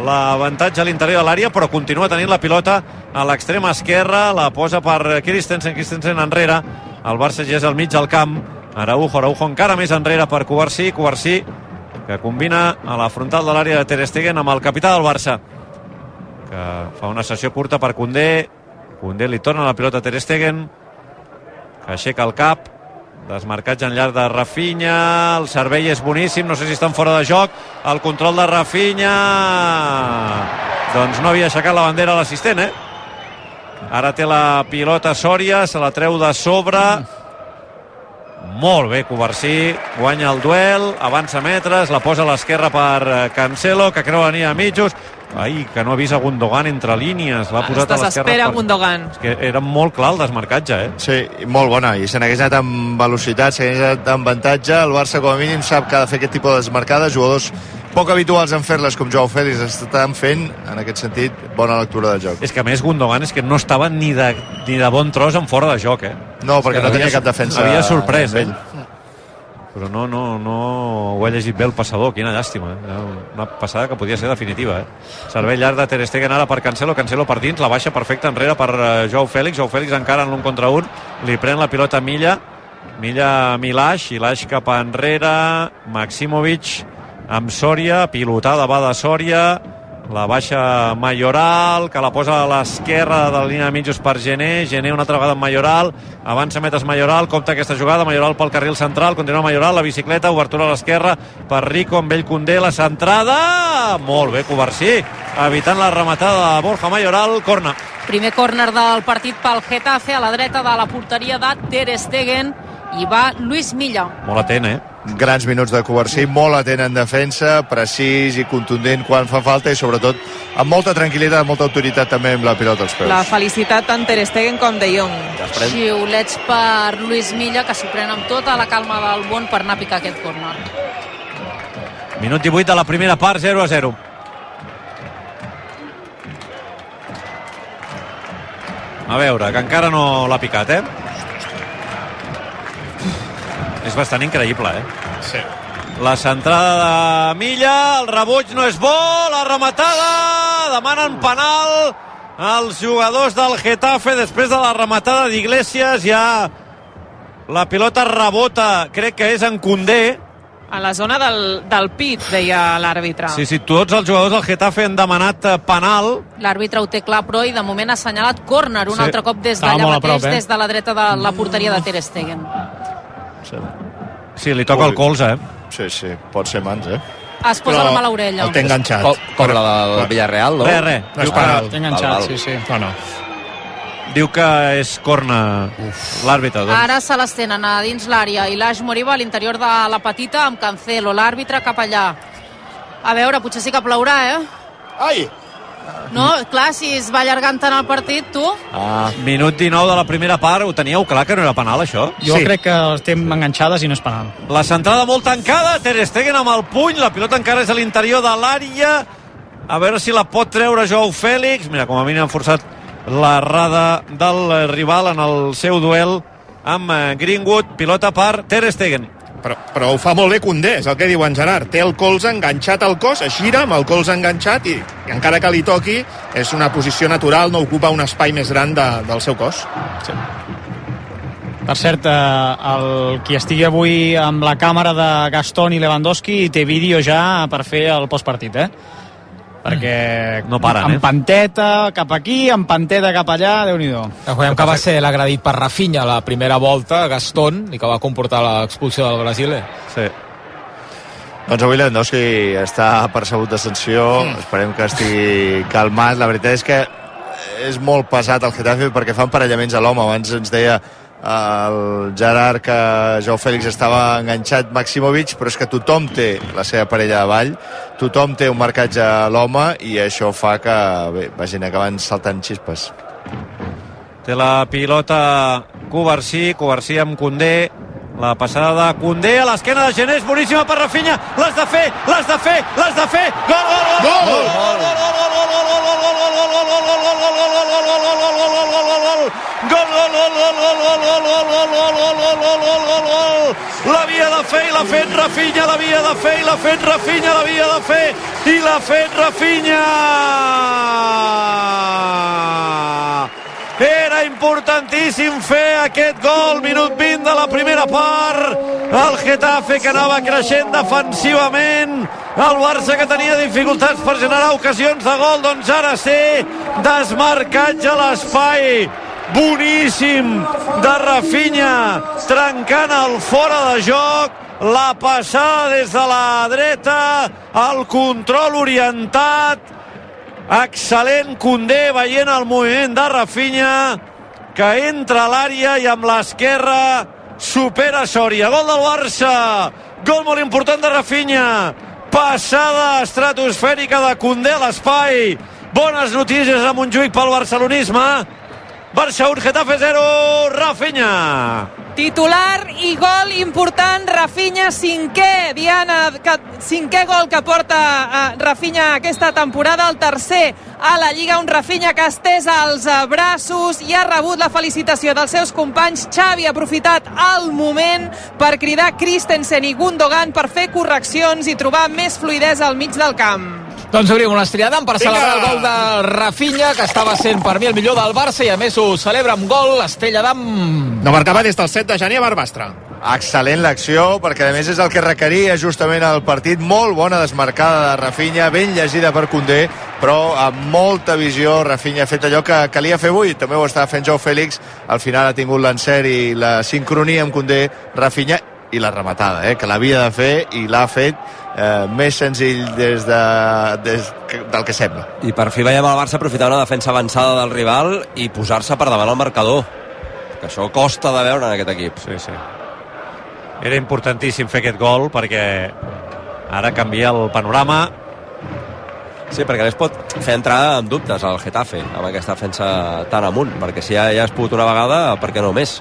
l'avantatge a l'interior de l'àrea, però continua tenint la pilota a l'extrema esquerra, la posa per Christensen, Christensen enrere, el Barça ja és al mig del camp, Araujo, Araujo encara més enrere per Covarsí, Covarsí que combina a la frontal de l'àrea de Ter Stegen amb el capità del Barça que fa una sessió curta per Condé Condé li torna la pilota a Ter Stegen que aixeca el cap desmarcatge en llarg de Rafinha el servei és boníssim, no sé si estan fora de joc el control de Rafinha. Doncs no havia aixecat la bandera a l'assistent eh? ara té la pilota Sòria se la treu de sobre. Molt bé, Covarsí guanya el duel, avança metres, la posa a l'esquerra per Cancelo, que creu la a mitjos, ai, que no ha vist a Gundogan entre línies, l'ha posat a l'esquerra. Desespera per- Gundogan. És que era molt clar el desmarcatge, eh? Sí, molt bona, i se n'hagués anat amb velocitat, se n'hagués anat amb avantatge. El Barça, com a mínim, sap que ha de fer aquest tipus de desmarcades. Jugadors poc habituals en fer-les, com Joao Félix, estan fent, en aquest sentit, bona lectura del joc. És que a més Gundogan és que no estava ni de, ni de bon tros en fora de joc, eh? No, perquè no tenia havia- cap defensa Havia sorprès, amb eh? Però no, no, no ho he llegit bé el passador, quina llàstima. Eh? Una passada que podia ser definitiva. Eh? Servei llarg de Ter Stegen ara per Cancelo, Cancelo per dins, la baixa perfecta enrere per uh, Joao Fèlix, Joao Fèlix encara en l'un contra un, li pren la pilota Milla, Milla Milash, Ilash cap enrere, Maximovic amb Sòria, pilotada va de Sòria, la baixa Mayoral, que la posa a l'esquerra de la línia de mitjos per Gené, Gené una altra vegada amb Mayoral, avança metes Mayoral, compta aquesta jugada, Mayoral pel carril central, continua Mayoral, la bicicleta, obertura a l'esquerra per Rico amb ell Condé, la centrada, molt bé, Covarsí, evitant la rematada de Borja Mayoral, corna. Primer córner del partit pel Getafe a la dreta de la porteria de Ter Stegen i va Luis Milla. Molt atent, eh? Grans minuts de Covarsí, molt atent en defensa, precís i contundent quan fa falta i sobretot amb molta tranquil·litat, amb molta autoritat també amb la pilota als peus. La felicitat tant Ter Stegen com De Jong. Xiulets per Luis Milla, que s'ho pren amb tota la calma del món per anar a picar aquest córner. Minut 18 de la primera part, 0 a 0. A veure, que encara no l'ha picat, eh? És bastant increïble, eh? Sí. La centrada de Milla, el rebuig no és bo, la rematada, demanen penal als jugadors del Getafe després de la rematada d'Iglesias, ja la pilota rebota, crec que és en Condé, A la zona del, del pit, deia l'àrbitre. Sí, sí, tots els jugadors del Getafe han demanat eh, penal. L'àrbitre ho té clar, però, i de moment ha assenyalat córner un Sí. altre cop des d'allà mateix, prop, eh? des de la dreta de la porteria de Ter Stegen. Sí, li toca el colze, eh? Sí, sí, pot ser mans, eh? Es posa la mà a l'orella. enganxat. Com, com la del Villarreal, no? Res, res. Diu que- penal. Té enganxat, Val, val. sí, sí. No, no. Diu que és corna l'àrbitre. Doncs. Ara se les tenen a dins l'àrea i l'Aix Moriba a l'interior de la petita amb Cancelo, l'àrbitre cap allà. A veure, potser sí que plourà, eh? Ai! No, clar, si es va allargant tant el partit, tu... Ah, minut 19 de la primera part, ho teníeu clar que no era penal, això? Jo crec que estem enganxades i no és penal. La centrada molt tancada, Ter Stegen amb el puny, la pilota encara és a l'interior de l'àrea, a veure si la pot treure Joao Fèlix, mira, com a mínim han forçat l'errada del rival en el seu duel amb eh, Greenwood, pilota per Ter Stegen. Però, però ho fa molt bé Condé, és el que diu en Gerard. Té el colze enganxat al cos, es gira amb el colze enganxat i, i encara que li toqui és una posició natural, no ocupa un espai més gran de, del seu cos. Per cert, eh, el qui estigui avui amb la càmera de Gaston i Lewandowski té vídeo ja per fer el postpartit, eh? Perquè No paren, amb eh? panteta cap aquí, amb panteta cap allà, déu nhi Recordem que va ser l'agredit per Rafinha la primera volta, Gastón, i que va comportar l'expulsió del Brasil. eh? Sí. Doncs avui Lewandowski està percebut de sanció, mm. esperem que estigui calmat. La veritat és que és molt pesat el Getafe perquè fa emparellaments a l'home. Abans ens deia el Gerard que Joao Fèlix estava enganxat Maximovic, però és que tothom té la seva parella davall, tothom té un marcatge a l'home i això fa que, bé, vagin acabant saltant xispes. Té la pilota Covarsí, Covarsí amb Condé, la passada de Condé a l'esquena de Genés, boníssima per Rafinha, l'has de fer, l'has de fer, l'has de fer, gol, gol, gol, gol, gol, l'havia de fer i l'ha fet Rafinha, l'havia de fer i l'ha fet Rafinha, l'havia de fer i l'ha fet Rafinha era importantíssim fer aquest gol, minut 20 de la primera part. El Getafe que anava creixent defensivament. El Barça que tenia dificultats per generar ocasions de gol, doncs ara sé desmarcatge a l'espai. Boníssim de Rafinha, trencant el fora de joc. La passada des de la dreta, el control orientat, excel·lent Condé veient el moviment de Rafinha que entra a l'àrea i amb l'esquerra supera Sòria gol del Barça gol molt important de Rafinha Passada estratosfèrica de Condé a l'espai. Bones notícies a Montjuïc pel barcelonisme. Barça 1, Getafe 0, Rafinha. Titular i gol important, Rafinha, cinquè, Diana, que, cinquè gol que porta uh, Rafinha aquesta temporada, el tercer a la Lliga, un Rafinha que ha estès els uh, braços i ha rebut la felicitació dels seus companys. Xavi ha aprofitat el moment per cridar Christensen i Gundogan per fer correccions i trobar més fluidesa al mig del camp. Doncs obrim una estriada per Vinga! celebrar el gol de Rafinha, que estava sent per mi el millor del Barça, i a més ho celebra amb gol, Estrella d'Am... No marcava des del 7 de gener a Barbastre. Excel·lent l'acció, perquè a més és el que requeria justament el partit. Molt bona desmarcada de Rafinha, ben llegida per Condé, però amb molta visió Rafinha ha fet allò que calia fer avui. També ho estava fent Jou Fèlix, al final ha tingut l'encert i la sincronia amb Condé, Rafinha, i la rematada, eh, que l'havia de fer i l'ha fet eh, més senzill des, de, des que- del que sembla. I per fi veiem el Barça aprofitar una defensa avançada del rival i posar-se per davant el marcador. Que això costa de veure en aquest equip. Sí, sí. Era importantíssim fer aquest gol perquè ara canvia el panorama. Sí, perquè les pot fer entrar en dubtes al Getafe amb aquesta defensa tan amunt, perquè si ja, ja has pogut una vegada, per què no més?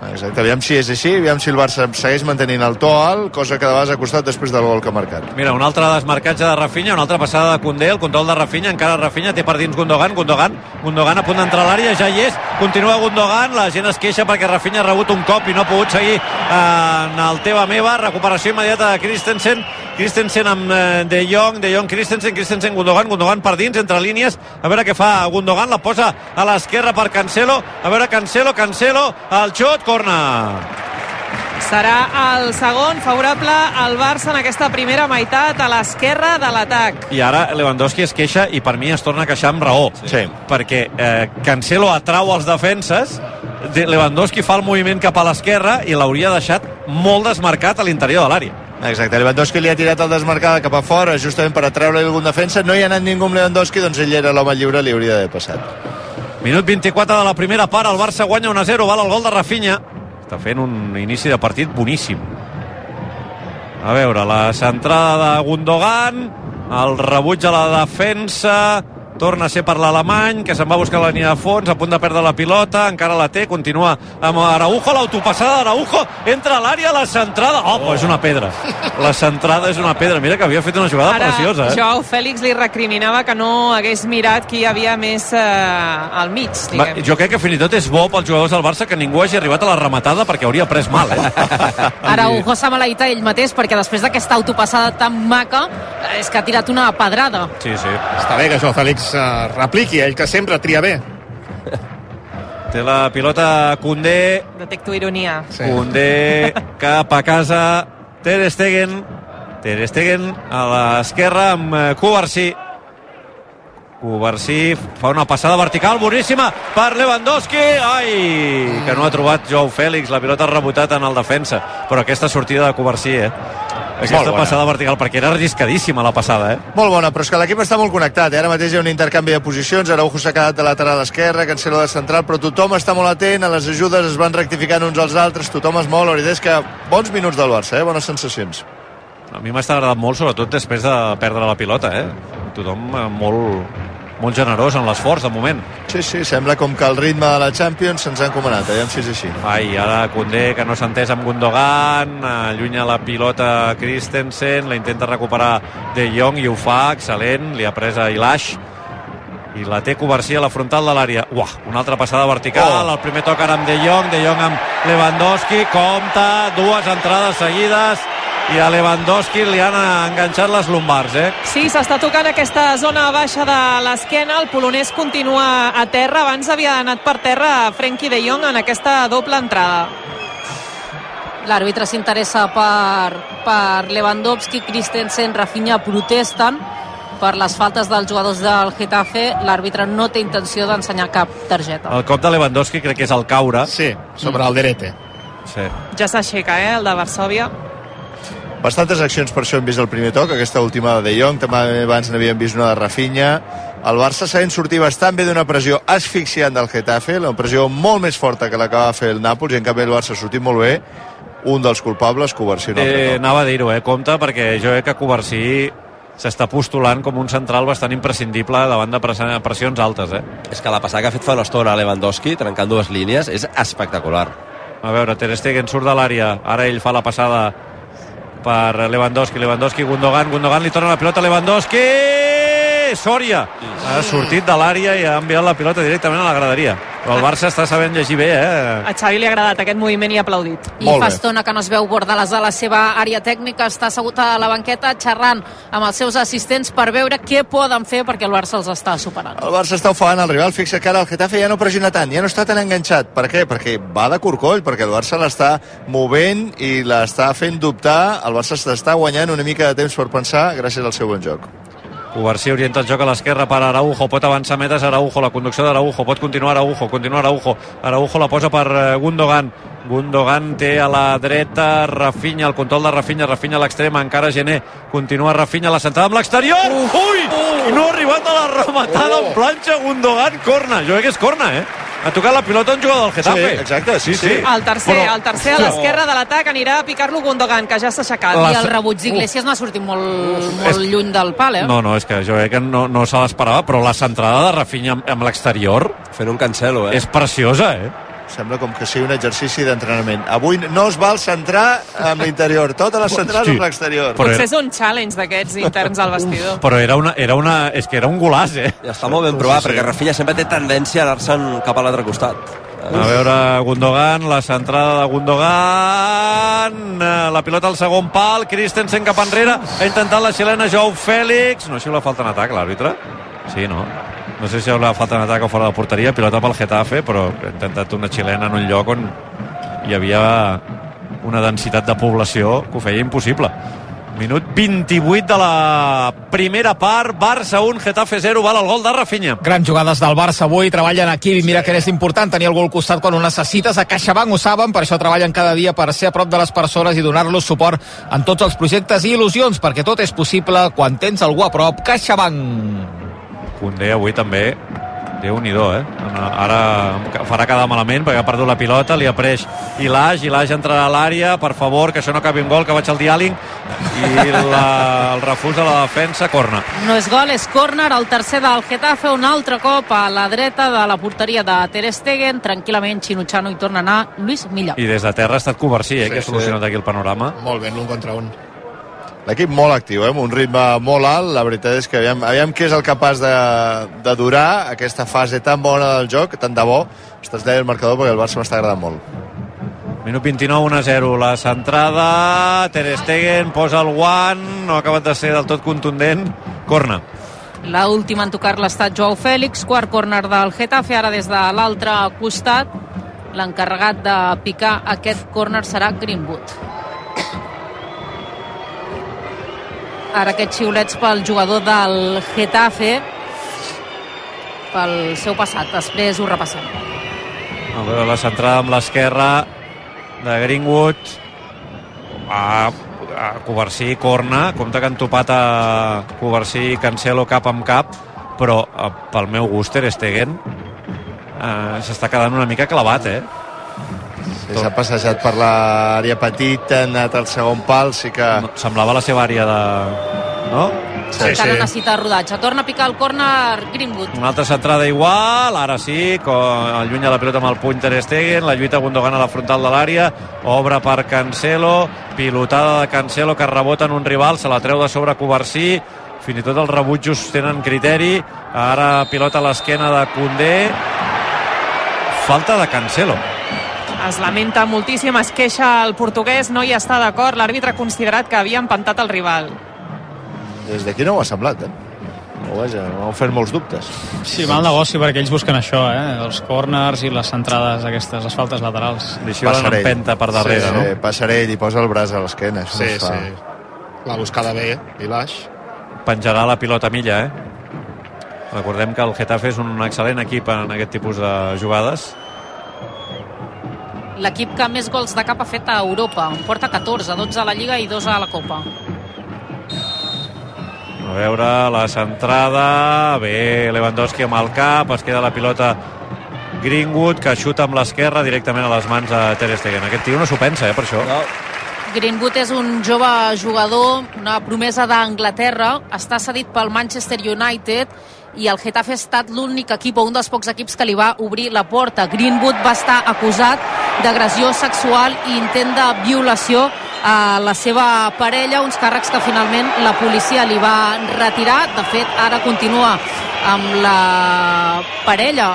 Exacte, aviam si és així, aviam si el Barça segueix mantenint el to alt, cosa que de vegades ha costat després del gol que ha marcat. Mira, un altre desmarcatge de Rafinha, una altra passada de Condé, el control de Rafinha, encara Rafinha té per dins Gundogan, Gundogan, Gundogan a punt d'entrar a l'àrea, ja hi és, continua Gundogan, la gent es queixa perquè Rafinha ha rebut un cop i no ha pogut seguir eh, en el teva meva, recuperació immediata de Christensen, Christensen amb eh, De Jong, De Jong, Christensen, Christensen, Gundogan, Gundogan per dins, entre línies, a veure què fa Gundogan, la posa a l'esquerra per Cancelo, a veure Cancelo, Cancelo, el xut, corna. Serà el segon favorable al Barça en aquesta primera meitat a l'esquerra de l'atac. I ara Lewandowski es queixa i per mi es torna a queixar amb raó. Sí. Perquè eh, Cancelo atrau els defenses, de- Lewandowski fa el moviment cap a l'esquerra i l'hauria deixat molt desmarcat a l'interior de l'àrea. Exacte, Lewandowski li ha tirat el desmarcada cap a fora justament per atreure algun defensa, no hi ha anat ningú amb Lewandowski, doncs ell era l'home lliure, li hauria d'haver passat. Minut 24 de la primera part, el Barça guanya 1-0, val el gol de Rafinha. Està fent un inici de partit boníssim. A veure, la centrada de Gundogan, el rebuig a la defensa, torna a ser per l'alemany, que se'n va a buscar la línia de fons, a punt de perdre la pilota, encara la té, continua amb Araujo, l'autopassada d'Araujo, entra a l'àrea, la centrada... Oh, oh, és una pedra. La centrada és una pedra. Mira que havia fet una jugada Ara, preciosa, eh? Joao Fèlix li recriminava que no hagués mirat qui hi havia més eh, al mig, Va, diguem. jo crec que fins i tot és bo pels jugadors del Barça que ningú hagi arribat a la rematada perquè hauria pres mal, eh? Araujo s'ha maleït ell mateix perquè després d'aquesta autopassada tan maca eh, és que ha tirat una pedrada. Sí, sí. Està bé que Joao Fèlix eh, repliqui, ell que sempre tria bé. Té la pilota Condé, Detecto ironia. Sí. Condé cap a casa, Ter Stegen, Ter Stegen a l'esquerra amb eh, Covarsí. Covarsí fa una passada vertical boníssima per Lewandowski. Ai, que no ha trobat Joao Fèlix, la pilota ha rebotat en el defensa. Però aquesta sortida de Covarsí, eh? Aquesta passada vertical, perquè era arriscadíssima la passada, eh? Molt bona, però és que l'equip està molt connectat. Eh? Ara mateix hi ha un intercanvi de posicions, Araujo s'ha quedat de lateral esquerre, Cancelo de central, però tothom està molt atent, a les ajudes es van rectificant uns als altres, tothom es mou, la veritat és que bons minuts del Barça, eh? bones sensacions. A mi m'està agradant molt, sobretot després de perdre la pilota, eh? Tothom eh, molt, molt generós en l'esforç, de moment. Sí, sí, sembla com que el ritme de la Champions se'ns ha encomanat, eh? si és així. Ai, ara Condé, que no s'ha entès amb Gundogan, allunya la pilota Christensen, la intenta recuperar De Jong i ho fa, excel·lent, li ha pres a Ilaix, i la té Covarsí a la frontal de l'àrea. Uah, una altra passada vertical, Oh. el primer toc ara amb De Jong, De Jong amb Lewandowski, compta, dues entrades seguides, i a Lewandowski li han enganxat les lumbars, eh? Sí, s'està tocant aquesta zona baixa de l'esquena, el polonès continua a terra, abans havia anat per terra Frenkie de Jong en aquesta doble entrada. L'àrbitre s'interessa per, per Lewandowski, Christensen, Rafinha protesten per les faltes dels jugadors del Getafe. L'àrbitre no té intenció d'ensenyar cap targeta. El cop de Lewandowski crec que és el caure. Sí, sobre el Derete. Sí. Ja s'aixeca, eh, el de Varsòvia. Bastantes accions per això hem vist el primer toc, aquesta última de De Jong, també abans n'havíem vist una de Rafinha. El Barça sabent sortir bastant bé d'una pressió asfixiant del Getafe, una pressió molt més forta que la que va fer el Nàpols, i en canvi el Barça ha sortit molt bé, un dels culpables, Covarsí no. Eh, anava a dir-ho, eh? Compte, perquè jo crec que Covarsí s'està postulant com un central bastant imprescindible davant de press- pressions altes, eh? És que la passada que ha fet fa una estona Lewandowski, trencant dues línies, és espectacular. A veure, Ter Stegen surt de l'àrea, ara ell fa la passada per Lewandowski, Lewandowski, Gundogan, Gundogan li torna la pilota a Lewandowski, Sòria ha sortit de l'àrea i ha enviat la pilota directament a la graderia. Però el Barça està sabent llegir bé, eh? A Xavi li ha agradat aquest moviment i ha aplaudit. I fa estona que no es veu Bordalàs a la seva àrea tècnica, està assegut a la banqueta xerrant amb els seus assistents per veure què poden fer perquè el Barça els està superant. El Barça està ofegant el rival. Fixa que ara el Getafe ja no pressiona tant, ja no està tan enganxat. Per què? Perquè va de corcoll, perquè el Barça l'està movent i l'està fent dubtar. El Barça s'està guanyant una mica de temps per pensar gràcies al seu bon joc. Covarsí orienta el joc a l'esquerra per Araujo, pot avançar metres Araujo, la conducció d'Araujo, pot continuar Araujo, continua Araujo, Araujo la posa per eh, Gundogan, Gundogan té a la dreta Rafinha, el control de Rafinha, Rafinha a l'extrem, encara Gené, continua Rafinha, la centrada amb l'exterior, ui, i no ha arribat a la rematada en planxa. Gundogan, corna, jo crec que és corna, eh? Ha tocat la pilota un jugador del Getafe. Sí, exacte, sí, sí. El tercer, Però- el tercer a l'esquerra de l'atac anirà a picar-lo Gundogan, que ja s'ha aixecat. I el rebuig d'Iglesias no ha sortit molt, molt És- lluny del pal, eh? No, no, és que jo crec que no, no se l'esperava, però la centrada de Rafinha amb, amb l'exterior... Fent un cancelo, eh? És preciosa, eh? Sembla com que sigui un exercici d'entrenament. Avui no es val centrar amb l'interior, totes les centrades Hosti. amb l'exterior. Potser és un challenge d'aquests interns al vestidor. Però era una, era una, és que era un golaç, eh? Ja està molt ben provat, perquè Rafinha sempre té tendència a anar-se'n cap a l'altre costat. A veure, Gundogan, la centrada de Gundogan, eh, la pilota al segon pal, Christensen cap enrere, ha intentat la xilena Jou Fèlix, no sé si la falta en atac, l'àrbitre? Sí, no? No sé si la falta en atac o fora de porteria, pilota pel Getafe, però ha intentat una xilena en un lloc on hi havia una densitat de població que ho feia impossible. Minut 28 de la primera part, Barça 1, Getafe 0, val el gol de Rafinha. Grans jugades del Barça avui, treballen aquí i mira que és important tenir algú al costat quan ho necessites. A CaixaBank ho saben, per això treballen cada dia per ser a prop de les persones i donar-los suport en tots els projectes i il·lusions, perquè tot és possible quan tens algú a prop. CaixaBank. Condé avui també déu nhi eh? Ara farà quedar malament perquè ha perdut la pilota, li apreix Ilaix, Ilaix entrarà a l'àrea, per favor, que això no acabi un gol, que vaig al diàling i la, el refús de la defensa, corna. No és gol, és córner, el tercer del Getafe, un altre cop a la dreta de la porteria de Ter Stegen, tranquil·lament Xinutxano hi torna a anar Lluís Milla. I des de terra ha estat Covarsí, eh, Sí, que ha solucionat sí. aquí el panorama. Molt bé, l'un contra un. L'equip molt actiu, eh? amb un ritme molt alt. La veritat és que aviam, aviam qui és el capaç de, de durar aquesta fase tan bona del joc, tant de bo. Estàs deia el marcador perquè el Barça m'està agradant molt. Minut 29, 1-0. La centrada, Ter Stegen posa el guant, no ha acabat de ser del tot contundent. Corna. La última en tocar-la ha estat Joao Fèlix, quart córner del Getafe, ara des de l'altre costat. L'encarregat de picar aquest córner serà Greenwood. Ara aquests xiulets pel jugador del Getafe pel seu passat. Després ho repassem. A veure, la centrada amb l'esquerra de Greenwood. A, a Covarsí, corna. Compte que han topat a Covarsí i Cancelo cap amb cap, però eh, pel meu gust Ter Stegen eh, s'està quedant una mica clavat, eh? Sí, S'ha passejat per l'àrea petita, ha anat al segon pal, sí que... Semblava la seva àrea de... No? Sí, Encara necessita rodatge. Torna a picar el córner Greenwood. Una altra centrada igual, ara sí, com allunya la pilota amb el puny Ter Stegen, la lluita Gundogan a la frontal de l'àrea, obre per Cancelo, pilotada de Cancelo que rebota en un rival, se la treu de sobre Covarsí, fins i tot els rebutjos tenen criteri, ara pilota a l'esquena de Condé, falta de Cancelo. Es lamenta moltíssim, es queixa el portuguès, no hi està d'acord. L'àrbitre ha considerat que havia empantat el rival. Des d'aquí no ho ha semblat, eh? O vaja, m'han fet molts dubtes. Sí, mal negoci perquè ells busquen això, eh? Els corners i les centrades aquestes, les faltes laterals. Xiulen empenta per darrere, sí, no? Sí, Passarell i posa el braç a l'esquena. això Sí, no fa. sí. L'ha buscada bé, Vilaix. Penjarà la pilota a milla, eh? Recordem que el Getafe és un excel·lent equip en aquest tipus de jugades. L'equip que més gols de cap ha fet a Europa. En porta 14, 12 a la Lliga i 2 a la Copa. A veure, la centrada... Bé, Lewandowski amb el cap, es queda la pilota Greenwood, que xuta amb l'esquerra directament a les mans de Ter Stegen. Aquest tio no s'ho pensa, eh, per això. No. Greenwood és un jove jugador, una promesa d'Anglaterra, està cedit pel Manchester United i el Getafe ha estat l'únic equip o un dels pocs equips que li va obrir la porta. Greenwood va estar acusat d'agressió sexual i intent de violació a la seva parella, uns càrrecs que finalment la policia li va retirar. De fet, ara continua amb la parella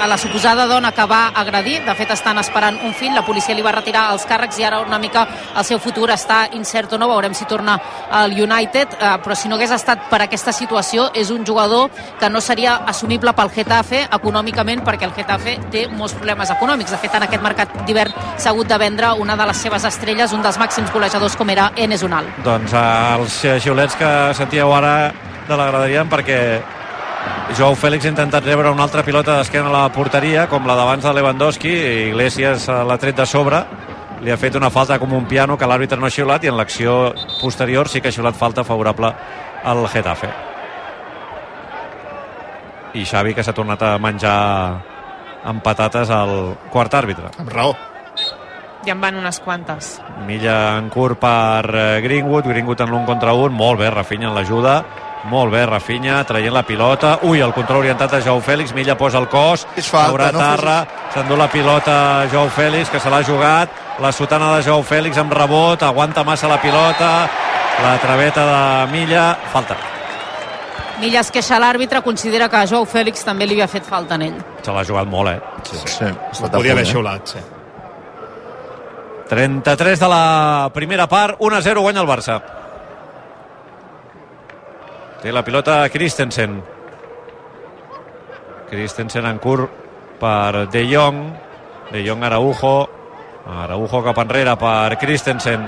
a la suposada dona que va agredir. De fet, estan esperant un fill. La policia li va retirar els càrrecs i ara una mica el seu futur està incert o no. Veurem si torna al United. Eh, però si no hagués estat per aquesta situació, és un jugador que no seria assumible pel Getafe econòmicament perquè el Getafe té molts problemes econòmics. De fet, en aquest mercat d'hivern s'ha hagut de vendre una de les seves estrelles, un dels màxims golejadors com era Enes Unal. Doncs eh, els xiulets que sentíeu ara de l'agradarien perquè Joao Fèlix ha intentat rebre una altra pilota d'esquena a la porteria, com la d'abans de Lewandowski, i Iglesias eh, l'ha tret de sobre, li ha fet una falta com un piano que l'àrbitre no ha xiulat i en l'acció posterior sí que ha xiulat falta favorable al Getafe. I Xavi que s'ha tornat a menjar amb patates al quart àrbitre. Amb raó. Ja en van unes quantes. Milla en curt per eh, Greenwood, Greenwood en l'un contra un, molt bé, Rafinha en l'ajuda, molt bé, Rafinha, traient la pilota. Ui, el control orientat de Jou Fèlix. Milla posa el cos. És falta, Haurà no Tarra. S'endú la pilota Jou Fèlix, que se l'ha jugat. La sotana de Jou Fèlix amb rebot. Aguanta massa la pilota. La traveta de Milla. Falta. Milla es queixa l'àrbitre, considera que a Joao Fèlix també li havia fet falta en ell. Se l'ha jugat molt, eh? Sí, sí. Ho podia haver xiulat, sí. 33 de la primera part, 1-0 guanya el Barça. Té la pilota Christensen. Christensen en curt per De Jong. De Jong Araujo. Araujo cap enrere per Christensen.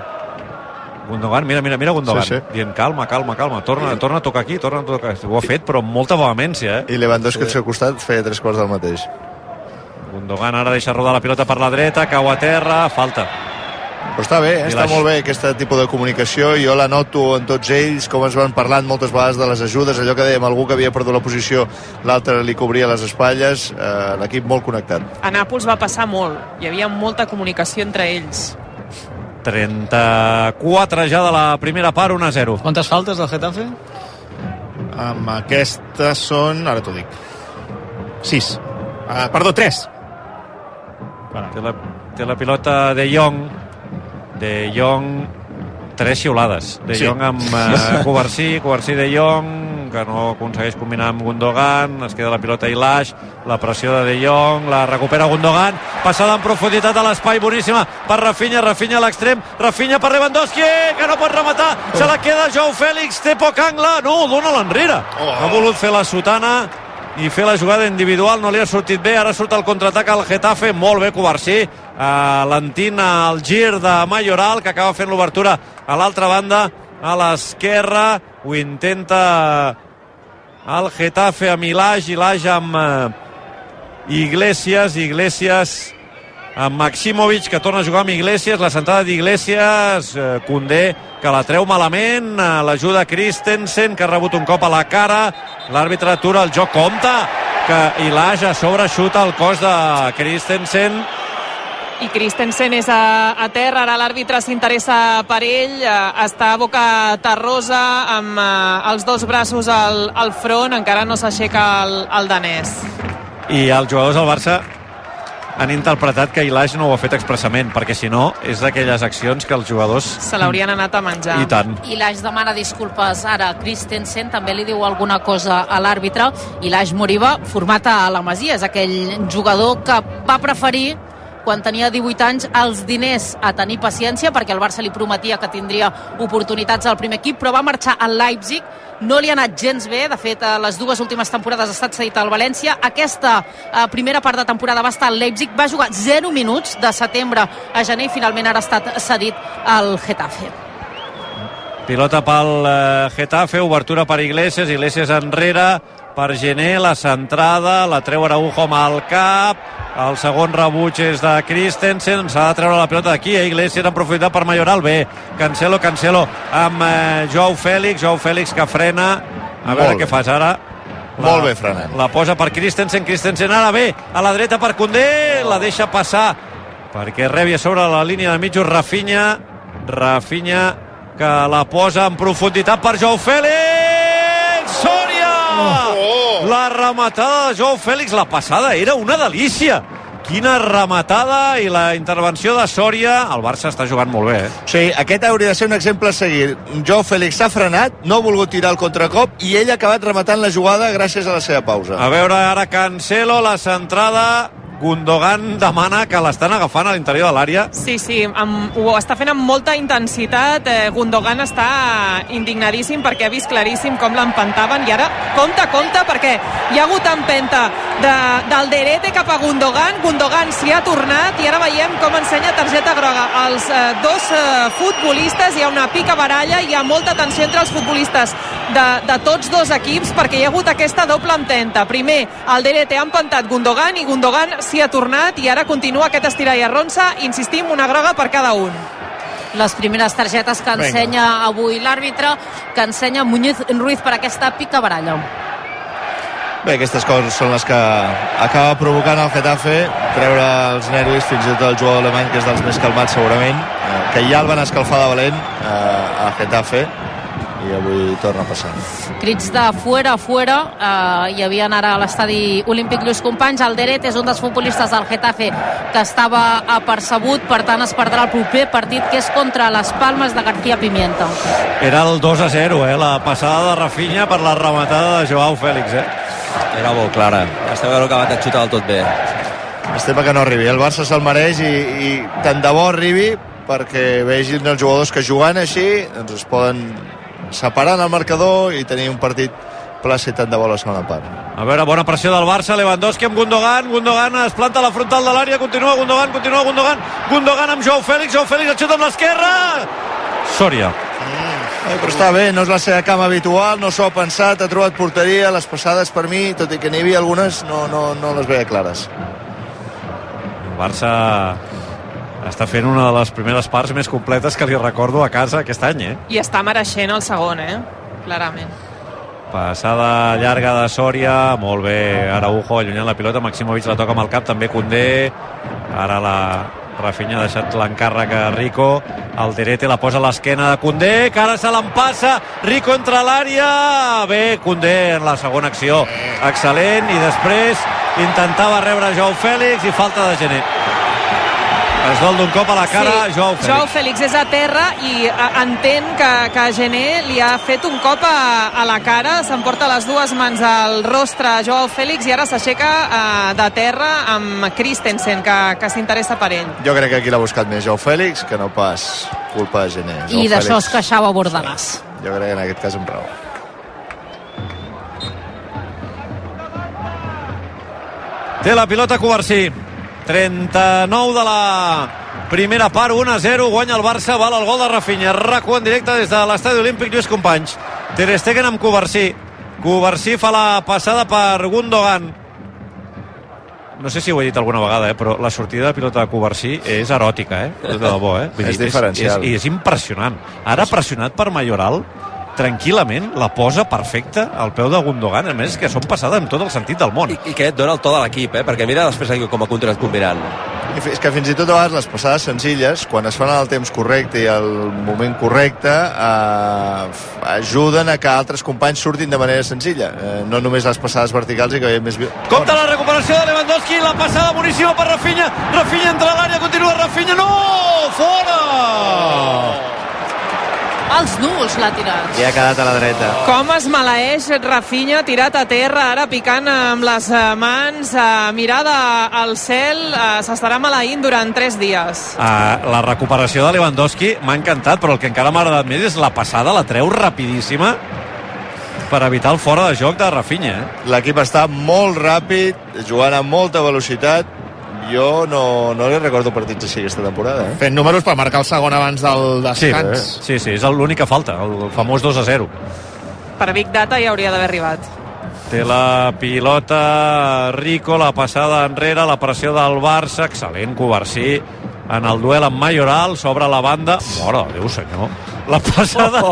Gundogan, mira, mira, mira Gundogan. Sí, sí. Dient calma, calma, calma. Torna, torna a tocar aquí, torna a tocar aquí. Ho ha fet, però amb molta vehemència, eh? I Lewandowski al seu costat feia tres quarts del mateix. Gundogan ara deixa rodar la pilota per la dreta, cau a terra, falta. Però està bé, eh? està molt bé aquest tipus de comunicació. Jo la noto en tots ells, com ens van parlant moltes vegades de les ajudes, allò que dèiem, algú que havia perdut la posició, l'altre li cobria les espatlles, eh, l'equip molt connectat. A Nàpols va passar molt. Hi havia molta comunicació entre ells. 34 ja de la primera part, 1-0. Quantes faltes del Getafe? Amb aquestes són... Ara t'ho dic. 6. Uh, perdó, 3. Té la, té la pilota de Jong. De Jong, tres xiulades. De Sí. Jong amb eh, Covarsí, Covarsí de Jong, que no aconsegueix combinar amb Gundogan, es queda la pilota a Ilaix, la pressió de De Jong, la recupera Gundogan, passada en profunditat a l'espai, boníssima per Rafinha, Rafinha a l'extrem, Rafinha per Lewandowski, que no pot rematar, se la queda Jou Fèlix, té poc angle, no, dona l'enrere. Oh. Ha volut fer la sotana, i fer la jugada individual no li ha sortit bé, ara surt el contraatac al Getafe, molt bé Covarsí. Uh, l'entina el gir de Mayoral que acaba fent l'obertura a l'altra banda a l'esquerra. Ho intenta el Getafe amb Ilage, Ilage amb uh, Iglesias, Iglesias amb Maximovic que torna a jugar amb Iglesias, la sentada d'Iglesias eh, Condé que la treu malament eh, l'ajuda Christensen que ha rebut un cop a la cara l'àrbitre atura el joc, compte que Ilage a sobre xuta el cos de Christensen I Christensen és a, a terra, ara l'àrbitre s'interessa per ell, eh, està a boca terrosa amb eh, els dos braços al, al front, encara no s'aixeca el, el danès. i els jugadors del Barça han interpretat que Ilage no ho ha fet expressament perquè si no és d'aquelles accions que els jugadors Se l'haurien anat a menjar. i tant. I l'Aix demana disculpes ara. A Christensen, també li diu alguna cosa a l'àrbitre, i l'Aix Moriba, format a la Masia, és aquell jugador que va preferir quan tenia 18 anys els diners a tenir paciència perquè el Barça li prometia que tindria oportunitats al primer equip però va marxar al Leipzig no li ha anat gens bé, de fet a les dues últimes temporades ha estat cedit al València. Aquesta eh, primera part de temporada va estar al Leipzig, va jugar 0 minuts de setembre a gener i finalment ara ha estat cedit al Getafe. Pilota pel eh, Getafe, obertura per Iglesias, Iglesias enrere, per Gené, la centrada, la treu Araujo amb el cap, el segon rebuig és de Christensen, s'ha de treure la pilota d'aquí, eh? Iglesias en profunditat per Mayoral, bé, Cancelo, Cancelo amb eh, Joao Fèlix, Joao Fèlix que frena, a veure què fas ara, Molt bé frenant. La posa per Christensen, Christensen ara bé, a la dreta per Condé, la deixa passar perquè rebi a sobre la línia de mitjos Rafinha, Rafinha que la posa en profunditat per Jou Fèlix! Sòria! La rematada de Jou Fèlix, la passada era una delícia! Quina rematada i la intervenció de Sòria. El Barça està jugant molt bé, eh? Sí, aquest hauria de ser un exemple a seguir. Jou Fèlix s'ha frenat, no ha volgut tirar el contracop i ell ha acabat rematant la jugada gràcies a la seva pausa. A veure ara Cancelo, la centrada Gundogan demana que l'estan agafant a l'interior de l'àrea. Sí, sí, amb, ho està fent amb molta intensitat. Eh, Gundogan està indignadíssim perquè ha vist claríssim com l'empantaven i ara, compte, compte, perquè hi ha hagut empenta de, del Derete cap a Gundogan. Gundogan s'hi ha tornat i ara veiem com ensenya targeta groga. Els eh, dos eh, futbolistes, hi ha una pica baralla, hi ha molta tensió entre els futbolistes de, de tots dos equips perquè hi ha hagut aquesta doble empenta. Primer, el Derete ha empentat Gundogan i Gundogan s'hi ha tornat i ara continua aquest estirar i arronsa, insistim, una groga per cada un. les primeres targetes que ensenya avui l'àrbitre, que ensenya Muñoz Ruiz per aquesta pica baralla. Bé, aquestes coses són les que acaba provocant el Getafe, treure els nervis, fins i tot el jugador alemany, que és dels més calmats segurament, eh, que ja el van escalfar de valent eh, a Getafe, i avui torna a passar. crits de fuera, fuera eh, hi havia ara a l'estadi olímpic Lluís Companys, el Deret és un dels futbolistes del Getafe que estava apercebut per tant es perdrà el proper partit que és contra les Palmes de García Pimienta Era el 2 a 0, eh? La passada de Rafinha per la rematada de Joao Fèlix, eh? Era molt clara. Esteu veure que va xutar del tot bé. Estem que no arribi. El Barça se'l mereix i, i tant de bo arribi perquè vegin els jugadors que jugant així doncs es poden separar en el marcador i tenir un partit plàcid tant de bo a la segona part. A veure, bona pressió del Barça, Lewandowski amb Gundogan, Gundogan es planta a la frontal de l'àrea, continua Gundogan, continua Gundogan, Gundogan amb Joao Fèlix, Joao Fèlix el xuta amb l'esquerra! Sòria. Eh, però està bé, no és la seva cama habitual, no s'ho ha pensat, ha trobat porteria, les passades per mi, tot i que n'hi havia algunes, no, no, no les veia clares. El Barça està fent una de les primeres parts més completes que li recordo a casa aquest any, eh? I està mereixent el segon, eh? Clarament. Passada llarga de Sòria, molt bé, Araujo allunyant la pilota, Maximovic la toca amb el cap, també Condé, ara la Rafinha ha deixat l'encàrrec a Rico, el Derete la posa a l'esquena de Condé, que ara se l'empassa, Rico entra a l'àrea, bé, Condé en la segona acció, excel·lent, i després intentava rebre Joao Fèlix i falta de Gené. Es dol d'un cop a la cara sí, Joao Fèlix. Joao Fèlix és a terra i a, entén que, que Gené li ha fet un cop a, a la cara, s'emporta les dues mans al rostre a Joao Fèlix i ara s'aixeca eh, de terra amb Christensen, que, que s'interessa per ell. Jo crec que aquí l'ha buscat més Joao Fèlix que no pas culpa de Gené. Joao i d'això es queixava Bordalàs Jo crec que en aquest cas amb raó. Té la pilota Covarsí. 39 de la primera part, 1-0, guanya el Barça, val el gol de Rafinha. RAC1 en directe des de l'estadi olímpic Lluís Companys. Ter Stegen amb Covarsí. Covarsí fa la passada per Gundogan. No sé si ho he dit alguna vegada, eh, però la sortida de pilota de Covarsí és eròtica, eh? De debò, eh? És diferencial. És, és, és impressionant. Ara pressionat per Mayoral, tranquil·lament la posa perfecta al peu de Gundogan. A més, que són passades amb tot el sentit del món. I, i que et dona el to de l'equip, eh? perquè mira després aquí com a contrat combinant. I fi- És que fins i tot a vegades les passades senzilles, quan es fan en el temps correcte i el moment correcte, eh, ajuden a que altres companys surtin de manera senzilla. Eh, no només les passades verticals i que ha més... Compte la recuperació de Lewandowski, la passada boníssima per Rafinha. Rafinha entra a l'àrea, continua Rafinha. No! Fora! Als núvols l'ha tirat I ha quedat a la dreta. Com es maleeix Rafinha, tirat a terra, ara picant amb les eh, mans, eh, mirada al cel, eh, s'estarà maleint durant 3 dies. Uh, la recuperació de Lewandowski m'ha encantat, però el que encara m'ha agradat més és la passada, la treu rapidíssima per evitar el fora de joc de Rafinha. Eh? L'equip està molt ràpid, jugant amb molta velocitat. Jo no, no li recordo partits així aquesta temporada. Eh? Fent números per marcar el segon abans del Sí, descans. sí, sí, és l'únic que falta, el famós 2 a 0. Per Big Data ja hauria d'haver arribat. Té la pilota Rico, la passada enrere, la pressió del Barça, excel·lent Covarsí en el duel amb Mayoral, s'obre la banda, mora Déu senyor, la passada,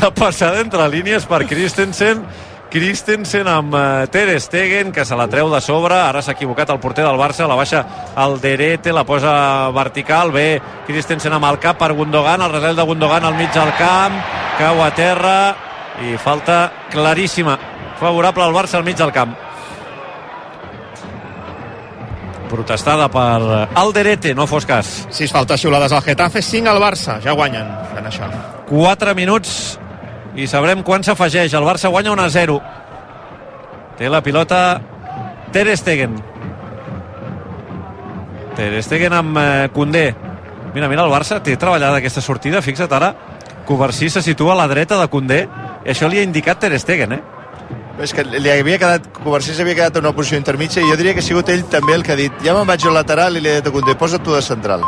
la passada entre línies per Christensen, Christensen amb eh, Ter Stegen, que se la treu de sobre. Ara s'ha equivocat el porter del Barça, la baixa al Derete, la posa vertical. Bé, Christensen amb el cap per Gundogan, el resel de Gundogan al mig del camp, cau a terra i falta claríssima favorable al Barça al mig del camp protestada per Alderete, no fos cas. 6 faltes xiulades al Getafe, 5 al Barça. Ja guanyen fent això. 4 minuts i sabrem quan s'afegeix. El Barça guanya 1 a 0. Té la pilota Ter Stegen. Ter Stegen amb eh, Condé. Mira, mira, el Barça té treballada aquesta sortida. Fixa't ara, Covarsí se situa a la dreta de Condé i això li ha indicat Ter Stegen, eh? És que li havia quedat, Covarsí s'havia quedat en una posició intermitja i jo diria que ha sigut ell també el que ha dit ja me'n vaig al lateral i li he dit a Condé, posa't tu de central.